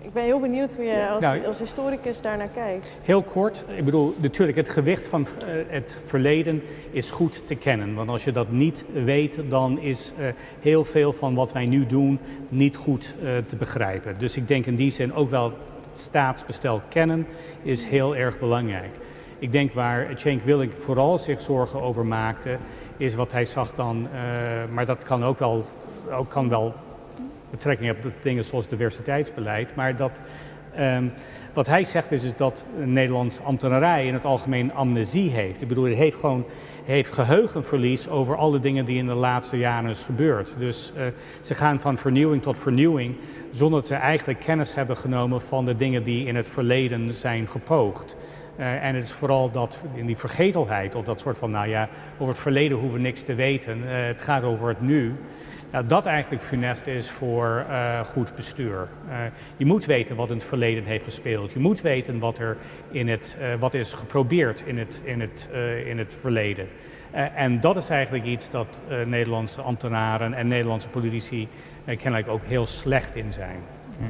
Ik ben heel benieuwd hoe je als, nou, als, historicus daarnaar kijkt. Heel kort, ik bedoel, natuurlijk het gewicht van uh, het verleden is goed te kennen. Want als je dat niet weet, dan is uh, heel veel van wat wij nu doen niet goed uh, te begrijpen. Dus ik denk in die zin ook wel het staatsbestel kennen is heel erg belangrijk. Ik denk waar Cenk Willink vooral zich zorgen over maakte, is wat hij zag dan, maar dat kan ook wel, ook kan wel betrekking op dingen zoals diversiteitsbeleid. Maar dat, um, wat hij zegt is, is dat Nederlands ambtenarij in het algemeen amnesie heeft. Ik bedoel, het heeft gewoon heeft geheugenverlies over alle dingen die in de laatste jaren is gebeurd. Dus uh, ze gaan van vernieuwing tot vernieuwing zonder dat ze eigenlijk kennis hebben genomen van de dingen die in het verleden zijn gepoogd. Uh, en het is vooral dat in die vergetelheid of dat soort van, nou ja, over het verleden hoeven we niks te weten. Uh, het gaat over het nu. Nou, dat eigenlijk funest is voor uh, goed bestuur. Uh, je moet weten wat in het verleden heeft gespeeld. Je moet weten wat er in het, uh, wat is geprobeerd in het, in het, in het verleden. en dat is eigenlijk iets dat Nederlandse ambtenaren en Nederlandse politici kennelijk ook heel slecht in zijn. Hm.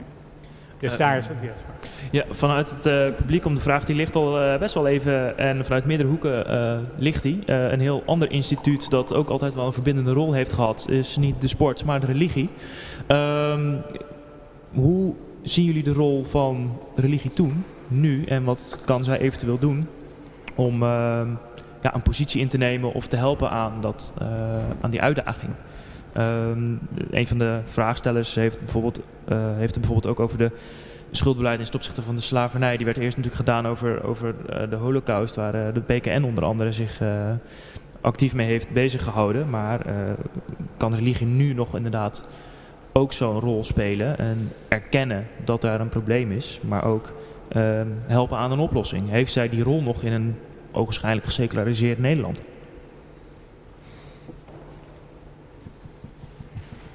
Dus daar is het yes. Ja, vanuit het uh, publiek om de vraag, die ligt al uh, best wel even en vanuit meerdere hoeken uh, ligt die. een heel ander instituut dat ook altijd wel een verbindende rol heeft gehad, is niet de sport, maar de religie. Um, hoe zien jullie de rol van religie toen, nu, en wat kan zij eventueel doen om ehm, ja, een positie in te nemen of te helpen aan, dat, aan die uitdaging? Um, een van de vraagstellers heeft, bijvoorbeeld, heeft het bijvoorbeeld ook over de schuldbeleid ten opzichte van de slavernij. Die werd eerst natuurlijk gedaan over, over uh, de holocaust, waar uh, de PKN onder andere zich actief mee heeft bezig gehouden. Maar kan religie nu nog inderdaad ook zo'n rol spelen en erkennen dat daar een probleem is, maar ook ehm, helpen aan een oplossing? Heeft zij die rol nog in een ogenschijnlijk geseculariseerd Nederland?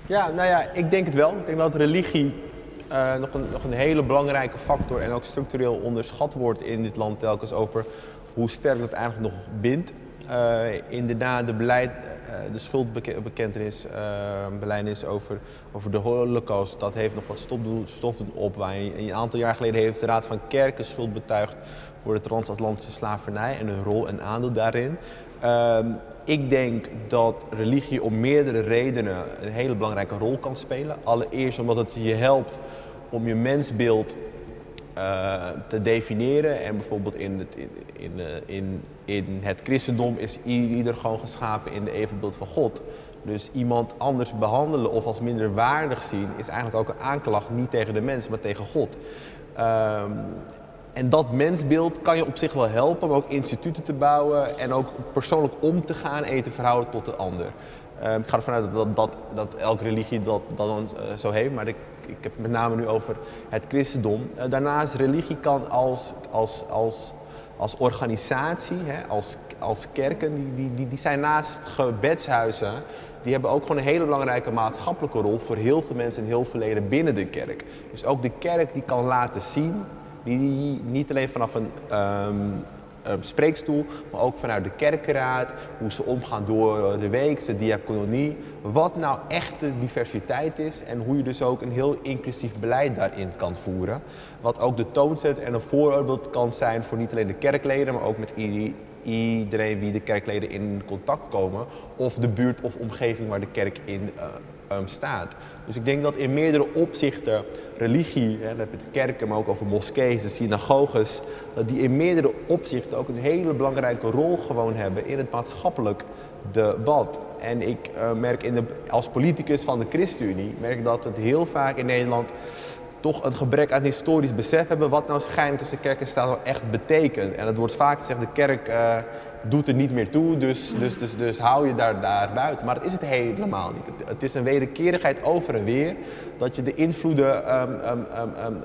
Ja, nou ja, ik denk het wel. Ik denk dat religie uh, nog, een, nog een hele belangrijke factor en ook structureel onderschat wordt in dit land telkens over hoe sterk dat eigenlijk nog bindt. Uh, inderdaad, de, beleid, uh, de schuldbekentenis, beleidnis over, over de holocaust, dat heeft nog wat stof, stof op. Waar een aantal jaar geleden heeft de Raad van Kerken schuld betuigd voor de transatlantische slavernij en hun rol en aandeel daarin. Ik denk dat religie om meerdere redenen een hele belangrijke rol kan spelen. Allereerst omdat het je helpt om je mensbeeld uh, te definiëren. En bijvoorbeeld in het, in, in, eh, in, in het christendom is ieder gewoon geschapen in de evenbeeld van God. Dus iemand anders behandelen of als minder waardig zien is eigenlijk ook een aanklacht niet tegen de mens, maar tegen God. Um, en dat mensbeeld kan je op zich wel helpen om ook instituten te bouwen en ook persoonlijk om te gaan en je te verhouden tot de ander. Uh, ik ga ervan uit dat, dat, dat elke religie dat, dat dan uh, zo heeft, maar ik, ik heb het met name nu over het christendom. Uh, daarnaast, religie kan als, als, als, als organisatie, hè, als, als kerken, die, die, die, die zijn naast gebedshuizen, die hebben ook gewoon een hele belangrijke maatschappelijke rol voor heel veel mensen in heel veel leden binnen de kerk. Dus ook de kerk die kan laten zien die niet alleen vanaf een um, spreekstoel, maar ook vanuit de kerkenraad, hoe ze omgaan door de week, de diaconie, wat nou echte diversiteit is en hoe je dus ook een heel inclusief beleid daarin kan voeren. Wat ook de toon zet en een voorbeeld kan zijn voor niet alleen de kerkleden, maar ook met iedereen wie de kerkleden in contact komen, of de buurt of omgeving waar de kerk in uh, um, staat. Dus ik denk dat in meerdere opzichten religie, hè, met de kerken, maar ook over moskeeën, de synagoges, dat die in meerdere opzichten ook een hele belangrijke rol gewoon hebben in het maatschappelijk debat. En ik uh, merk in de, als politicus van de ChristenUnie, merk dat het heel vaak in Nederland toch een gebrek aan historisch besef hebben wat nou scheiding tussen kerk en staat nou echt betekent. En het wordt vaak gezegd, de kerk uh, doet er niet meer toe, dus, dus, dus, dus hou je daar, daar buiten. Maar dat is het helemaal niet. Het, is een wederkerigheid over en weer, dat je de invloeden, um, um,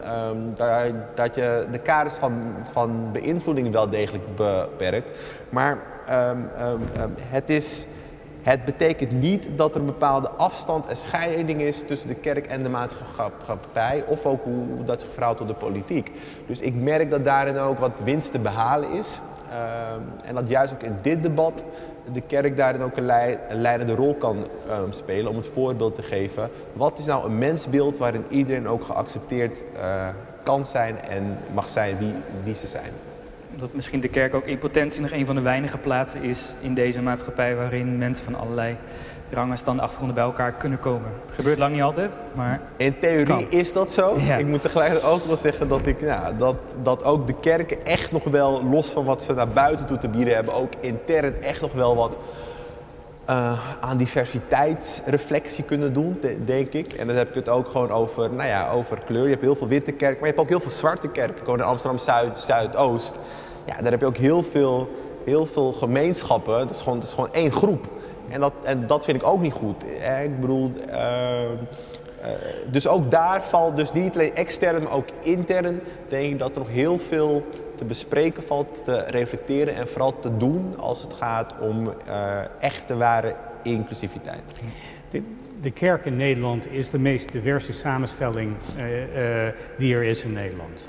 um, dat, dat je de kaders van, van beïnvloeding wel degelijk beperkt. Maar het is... Het betekent niet dat er een bepaalde afstand en scheiding is tussen de kerk en de maatschappij, of ook hoe dat zich verhoudt tot de politiek. Dus ik merk dat daarin ook wat winst te behalen is. Ehm, en dat juist ook in dit debat de kerk daarin ook een, leidende rol kan ehm, spelen om het voorbeeld te geven. Wat is nou een mensbeeld waarin iedereen ook geaccepteerd uh, kan zijn en mag zijn wie, wie ze zijn? Dat misschien de kerk ook in potentie nog een van de weinige plaatsen is in deze maatschappij waarin mensen van allerlei rangen, standen, achtergronden bij elkaar kunnen komen. Het gebeurt lang niet altijd, maar. In theorie is dat zo. Ik moet tegelijkertijd ook wel zeggen dat, ik, nou, dat, dat ook de kerken echt nog wel, los van wat ze naar buiten toe te bieden hebben, ook intern echt nog wel wat uh, aan diversiteitsreflectie kunnen doen, denk ik. En dan heb ik het ook gewoon over, nou ja, over kleur. Je hebt heel veel witte kerken, maar je hebt ook heel veel zwarte kerken. Gewoon in Amsterdam Zuid, Zuidoost. Ja, daar heb je ook heel veel, heel veel gemeenschappen. Dat is, gewoon, is gewoon één groep. En dat, en dat vind ik ook niet goed. Ik bedoel, uh, dus ook daar valt, dus niet alleen extern, maar ook intern, denk ik dat er nog heel veel te bespreken valt, te reflecteren en vooral te doen als het gaat om uh, echte ware inclusiviteit. De, de, kerk in Nederland is de meest diverse samenstelling uh, die er is in Nederland.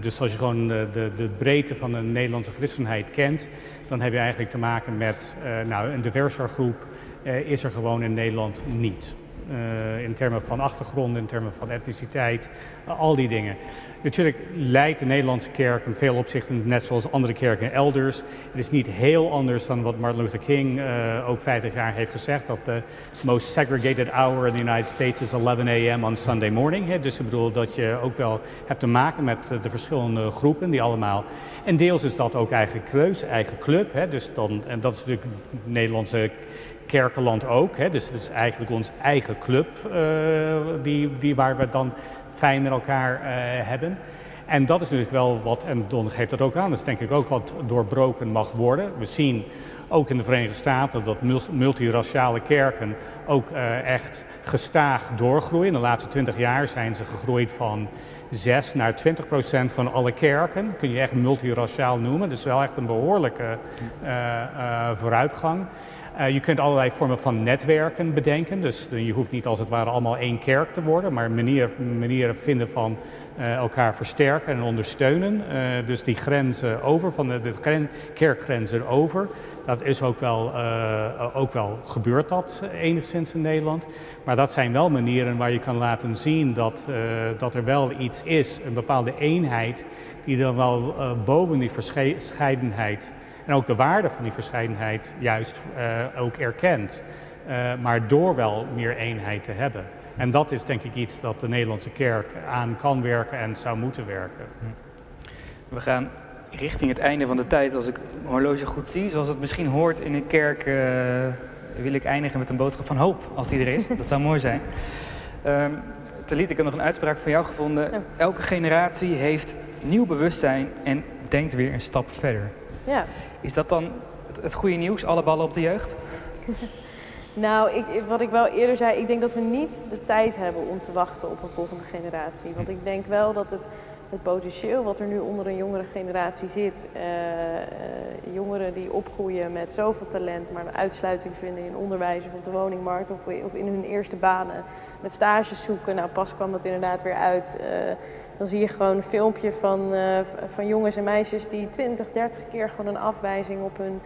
Dus als je gewoon de, de, de, breedte van de Nederlandse christenheid kent, dan heb je eigenlijk te maken met nou, een diverser groep is er gewoon in Nederland niet. in termen van achtergrond, in termen van etniciteit, al die dingen. Natuurlijk leidt de Nederlandse kerk in veel opzichten net zoals andere kerken elders. Het is niet heel anders dan wat Martin Luther King uh, ook 50 jaar heeft gezegd. Dat de most segregated hour in the United States is 11 a.m. on Sunday morning. Dus ik bedoel dat je ook wel hebt te maken met de verschillende groepen die allemaal... En deels is dat ook eigen keus, eigen club. Dus dan, en dat is natuurlijk de Nederlandse kerkenland ook. Dus het is eigenlijk ons eigen club uh, die, die waar we dan fijn met elkaar uh, hebben. En dat is natuurlijk wel wat, en Don geeft dat ook aan, dat is denk ik ook wat doorbroken mag worden. We zien ook in de Verenigde Staten dat multiraciale kerken ook uh, echt gestaag doorgroeien. De laatste 20 jaar zijn ze gegroeid van 6 naar 20 procent van alle kerken. Kun je echt multiraciaal noemen. Dat is wel echt een behoorlijke uh, vooruitgang. Uh, je kunt allerlei vormen van netwerken bedenken. Dus je hoeft niet als het ware allemaal één kerk te worden, maar manieren, manieren vinden van uh, elkaar versterken en ondersteunen. Dus die grenzen over, van de, kerkgrenzen over. Dat is ook wel, ook wel gebeurd dat enigszins in Nederland. Maar dat zijn wel manieren waar je kan laten zien dat, dat er wel iets is, een bepaalde eenheid, die dan wel boven die verscheidenheid en ook de waarde van die verscheidenheid juist uh, ook erkent. Uh, maar door wel meer eenheid te hebben. En dat is denk ik iets dat de Nederlandse kerk aan kan werken en zou moeten werken. We gaan richting het einde van de tijd, als ik mijn horloge goed zie. Zoals het misschien hoort in een kerk, uh, wil ik eindigen met een boodschap van hoop, als die er is. Dat zou mooi zijn. Um, ik heb nog een uitspraak van jou gevonden. Elke generatie heeft nieuw bewustzijn en denkt weer een stap verder. Ja. Is dat dan het, het goede nieuws, alle ballen op de jeugd? nou, ik, wat ik wel eerder zei, ik denk dat we niet de tijd hebben om te wachten op een volgende generatie. Want ik denk wel dat het, het potentieel wat er nu onder een jongere generatie zit, uh, uh, jongeren die opgroeien met zoveel talent, maar een uitsluiting vinden in onderwijs of op de woningmarkt of, of in hun eerste banen, met stages zoeken. Nou, pas kwam dat inderdaad weer uit. Uh, dan zie je gewoon een filmpje van, uh, van jongens en meisjes die 20, 30 keer gewoon een afwijzing op hun,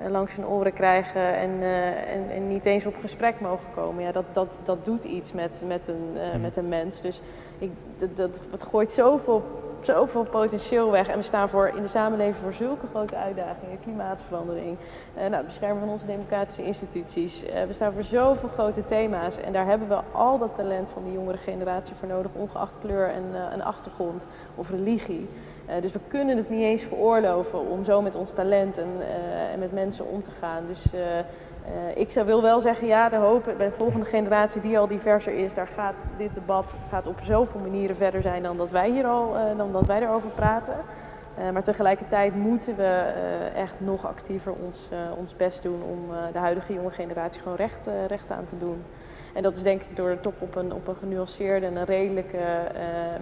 uh, langs hun oren krijgen en, uh, en, en, niet eens op gesprek mogen komen. Ja, dat, dat, dat doet iets met, met, een, mm. met een mens. Dus ik, dat, dat, dat gooit zoveel zoveel potentieel weg. En we staan voor, in de samenleving voor zulke grote uitdagingen. Klimaatverandering, eh, nou, beschermen van onze democratische instituties. Eh, we staan voor zoveel grote thema's. En daar hebben we al dat talent van die jongere generatie voor nodig, ongeacht kleur en, uh, en achtergrond of religie. dus we kunnen het niet eens veroorloven om zo met ons talent en, en met mensen om te gaan. Dus ik zou wil wel zeggen, ja, de hoop bij de volgende generatie die al diverser is, daar gaat dit debat gaat op zoveel manieren verder zijn dan dat wij hier al, dan dat wij erover praten. Uh, maar tegelijkertijd moeten we echt nog actiever ons, ons best doen om de huidige jonge generatie gewoon recht, recht aan te doen. En dat is denk ik door toch op een, op een genuanceerde en een redelijke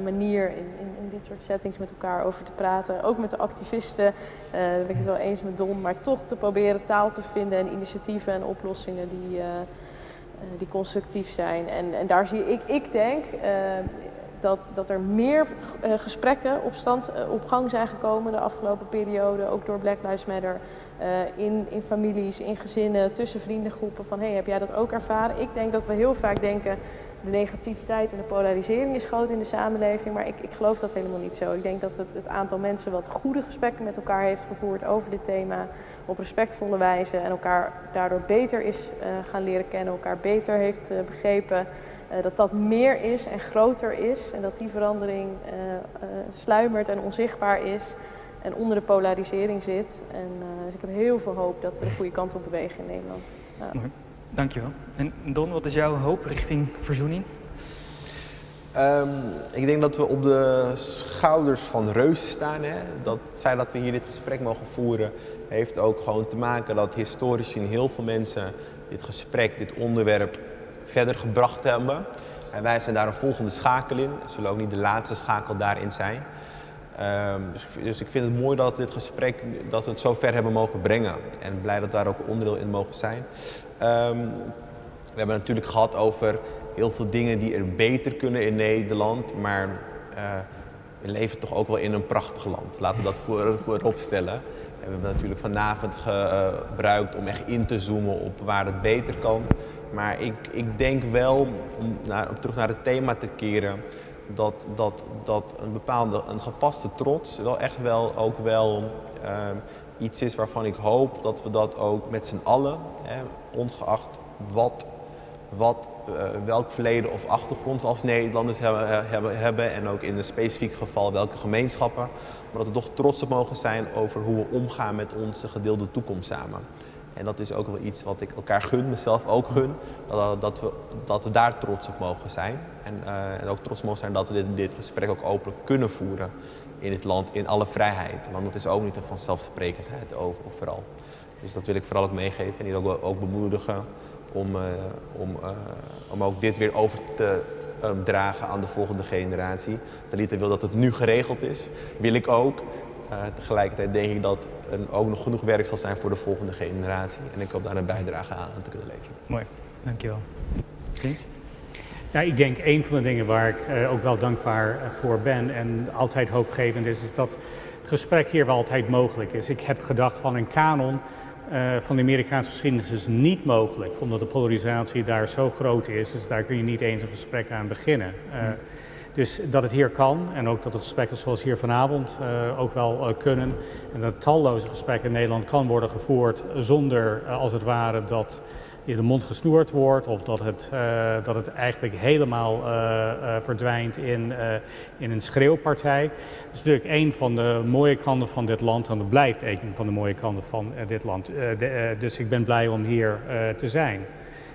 manier in, in, in, dit soort settings met elkaar over te praten. Ook met de activisten, daar ben ik het wel eens met Don, maar toch te proberen taal te vinden en initiatieven en oplossingen die, die constructief zijn. En, en daar zie ik, ik denk, dat, dat er meer uh, gesprekken uh, op gang zijn gekomen de afgelopen periode, ook door Black Lives Matter, uh, in, in families, in gezinnen, tussen vriendengroepen, van hey, heb jij dat ook ervaren? Ik denk dat we heel vaak denken, de negativiteit en de polarisering is groot in de samenleving, maar ik, ik geloof dat helemaal niet zo. Ik denk dat het, het aantal mensen wat goede gesprekken met elkaar heeft gevoerd over dit thema, op respectvolle wijze en elkaar daardoor beter is gaan leren kennen, elkaar beter heeft begrepen, dat dat meer is en groter is en dat die verandering uh, uh, sluimert en onzichtbaar is en onder de polarisering zit. En, dus ik heb heel veel hoop dat we de goede kant op bewegen in Nederland. Ja. Dankjewel. En Don, wat is jouw hoop richting verzoening? Um, ik denk dat we op de schouders van reuzen staan. Hè? Dat feit dat we hier dit gesprek mogen voeren, heeft ook gewoon te maken dat historisch gezien heel veel mensen dit gesprek, dit onderwerp verder gebracht hebben. En wij zijn daar een volgende schakel in. We zullen ook niet de laatste schakel daarin zijn. Um, dus, dus, ik vind het mooi dat dit gesprek dat we het zo ver hebben mogen brengen. En blij dat we daar ook onderdeel in mogen zijn. Um, we hebben natuurlijk gehad over heel veel dingen die er beter kunnen in Nederland. Maar uh, we leven toch ook wel in een prachtig land. Laten we dat voor, voorop stellen. We hebben natuurlijk vanavond gebruikt om echt in te zoomen op waar het beter kan. Maar ik, ik denk wel, om, terug naar het thema te keren, dat, dat, dat een bepaalde, een gepaste trots wel echt wel ook wel uh, iets is waarvan ik hoop dat we dat ook met z'n allen, hè, ongeacht wat, wat uh, welk verleden of achtergrond we als Nederlanders hebben, hebben, hebben en ook in een specifiek geval welke gemeenschappen, maar dat we toch trots op mogen zijn over hoe we omgaan met onze gedeelde toekomst samen. En dat is ook wel iets wat ik elkaar gun, mezelf ook gun. Dat, dat, we, dat we daar trots op mogen zijn. En, uh, en ook trots mogen zijn dat we dit, dit, gesprek ook openlijk kunnen voeren in het land, in alle vrijheid. Want dat is ook niet een vanzelfsprekendheid overal. Dus dat wil ik vooral ook meegeven en die ook, ook bemoedigen om, uh, om, uh, om ook dit weer over te um, dragen aan de volgende generatie. Talita wil dat het nu geregeld is, wil ik ook. Uh, tegelijkertijd denk ik dat er ook nog genoeg werk zal zijn voor de volgende generatie. En ik hoop daar een bijdrage aan te kunnen leveren. Mooi, dankjewel. Ja, ik denk een van de dingen waar ik uh, ook wel dankbaar voor ben en altijd hoopgevend is, is dat het gesprek hier wel altijd mogelijk is. Ik heb gedacht van een kanon uh, van de Amerikaanse geschiedenis is niet mogelijk, omdat de polarisatie daar zo groot is. Dus daar kun je niet eens een gesprek aan beginnen. Hmm. Dus dat het hier kan en ook dat de gesprekken zoals hier vanavond uh, ook wel kunnen. En dat talloze gesprekken in Nederland kan worden gevoerd zonder als het ware dat je de mond gesnoerd wordt of dat het, dat het eigenlijk helemaal verdwijnt in, in een schreeuwpartij. Dat is natuurlijk een van de mooie kanten van dit land en dat blijft een van de mooie kanten van dit land. Dus ik ben blij om hier te zijn.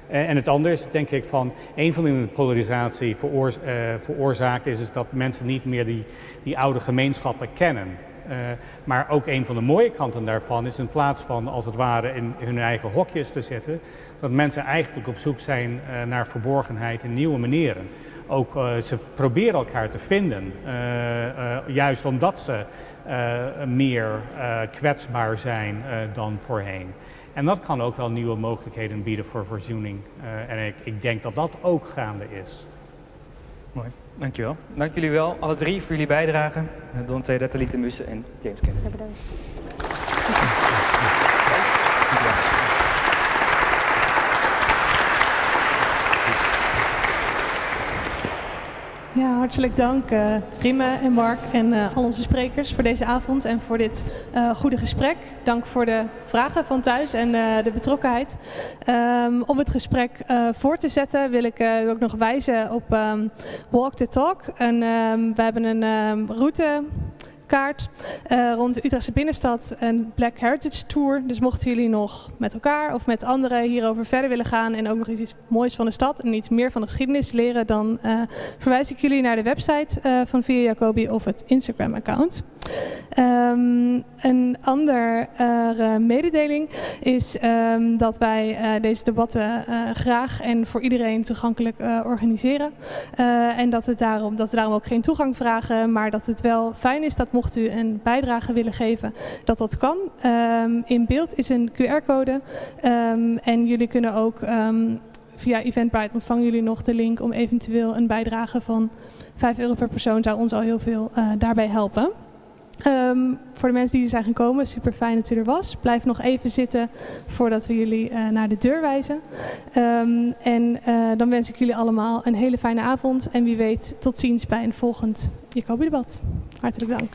En het andere is denk ik van, een van de polarisatie veroor, veroorzaakt is, is dat mensen niet meer die, die oude gemeenschappen kennen. Uh, maar ook een van de mooie kanten daarvan is in plaats van als het ware in hun eigen hokjes te zitten, dat mensen eigenlijk op zoek zijn uh, naar verborgenheid in nieuwe manieren. Ook ze proberen elkaar te vinden, juist omdat ze meer kwetsbaar zijn dan voorheen. En dat kan ook wel nieuwe mogelijkheden bieden voor verzoening. En ik, ik, denk dat dat ook gaande is. Mooi, dankjewel. Dank jullie wel, alle drie, voor jullie bijdrage. Don Talita Mussen en James Kennedy. Ja, bedankt. Ja, hartelijk dank uh, en Mark en uh, al onze sprekers voor deze avond en voor dit uh, goede gesprek. Dank voor de vragen van thuis en de betrokkenheid. Um, om het gesprek voor te zetten wil ik u ook nog wijzen op um, Walk the Talk. En, um, we hebben een route kaart. Uh, rond de Utrechtse binnenstad een Black Heritage Tour. Dus mochten jullie nog met elkaar of met anderen hierover verder willen gaan en ook nog iets moois van de stad en iets meer van de geschiedenis leren, dan uh, verwijs ik jullie naar de website uh, van Via Jacobi of het Instagram-account. Um, een andere uh, mededeling is um, dat wij uh, deze debatten uh, graag en voor iedereen toegankelijk organiseren. en dat, het daarom, dat we daarom ook geen toegang vragen, maar dat het wel fijn is dat mocht u een bijdrage willen geven, dat dat kan. Um, in beeld is een QR-code en jullie kunnen ook via Eventbrite ontvangen jullie nog de link om eventueel een bijdrage van 5 euro per persoon zou ons al heel veel daarbij helpen. Um, voor de mensen die er zijn gekomen, super fijn dat u er was. Blijf nog even zitten voordat we jullie uh, naar de deur wijzen. Um, en uh, dan wens ik jullie allemaal een hele fijne avond. En wie weet tot ziens bij een volgend Jacobi-debat. Hartelijk dank.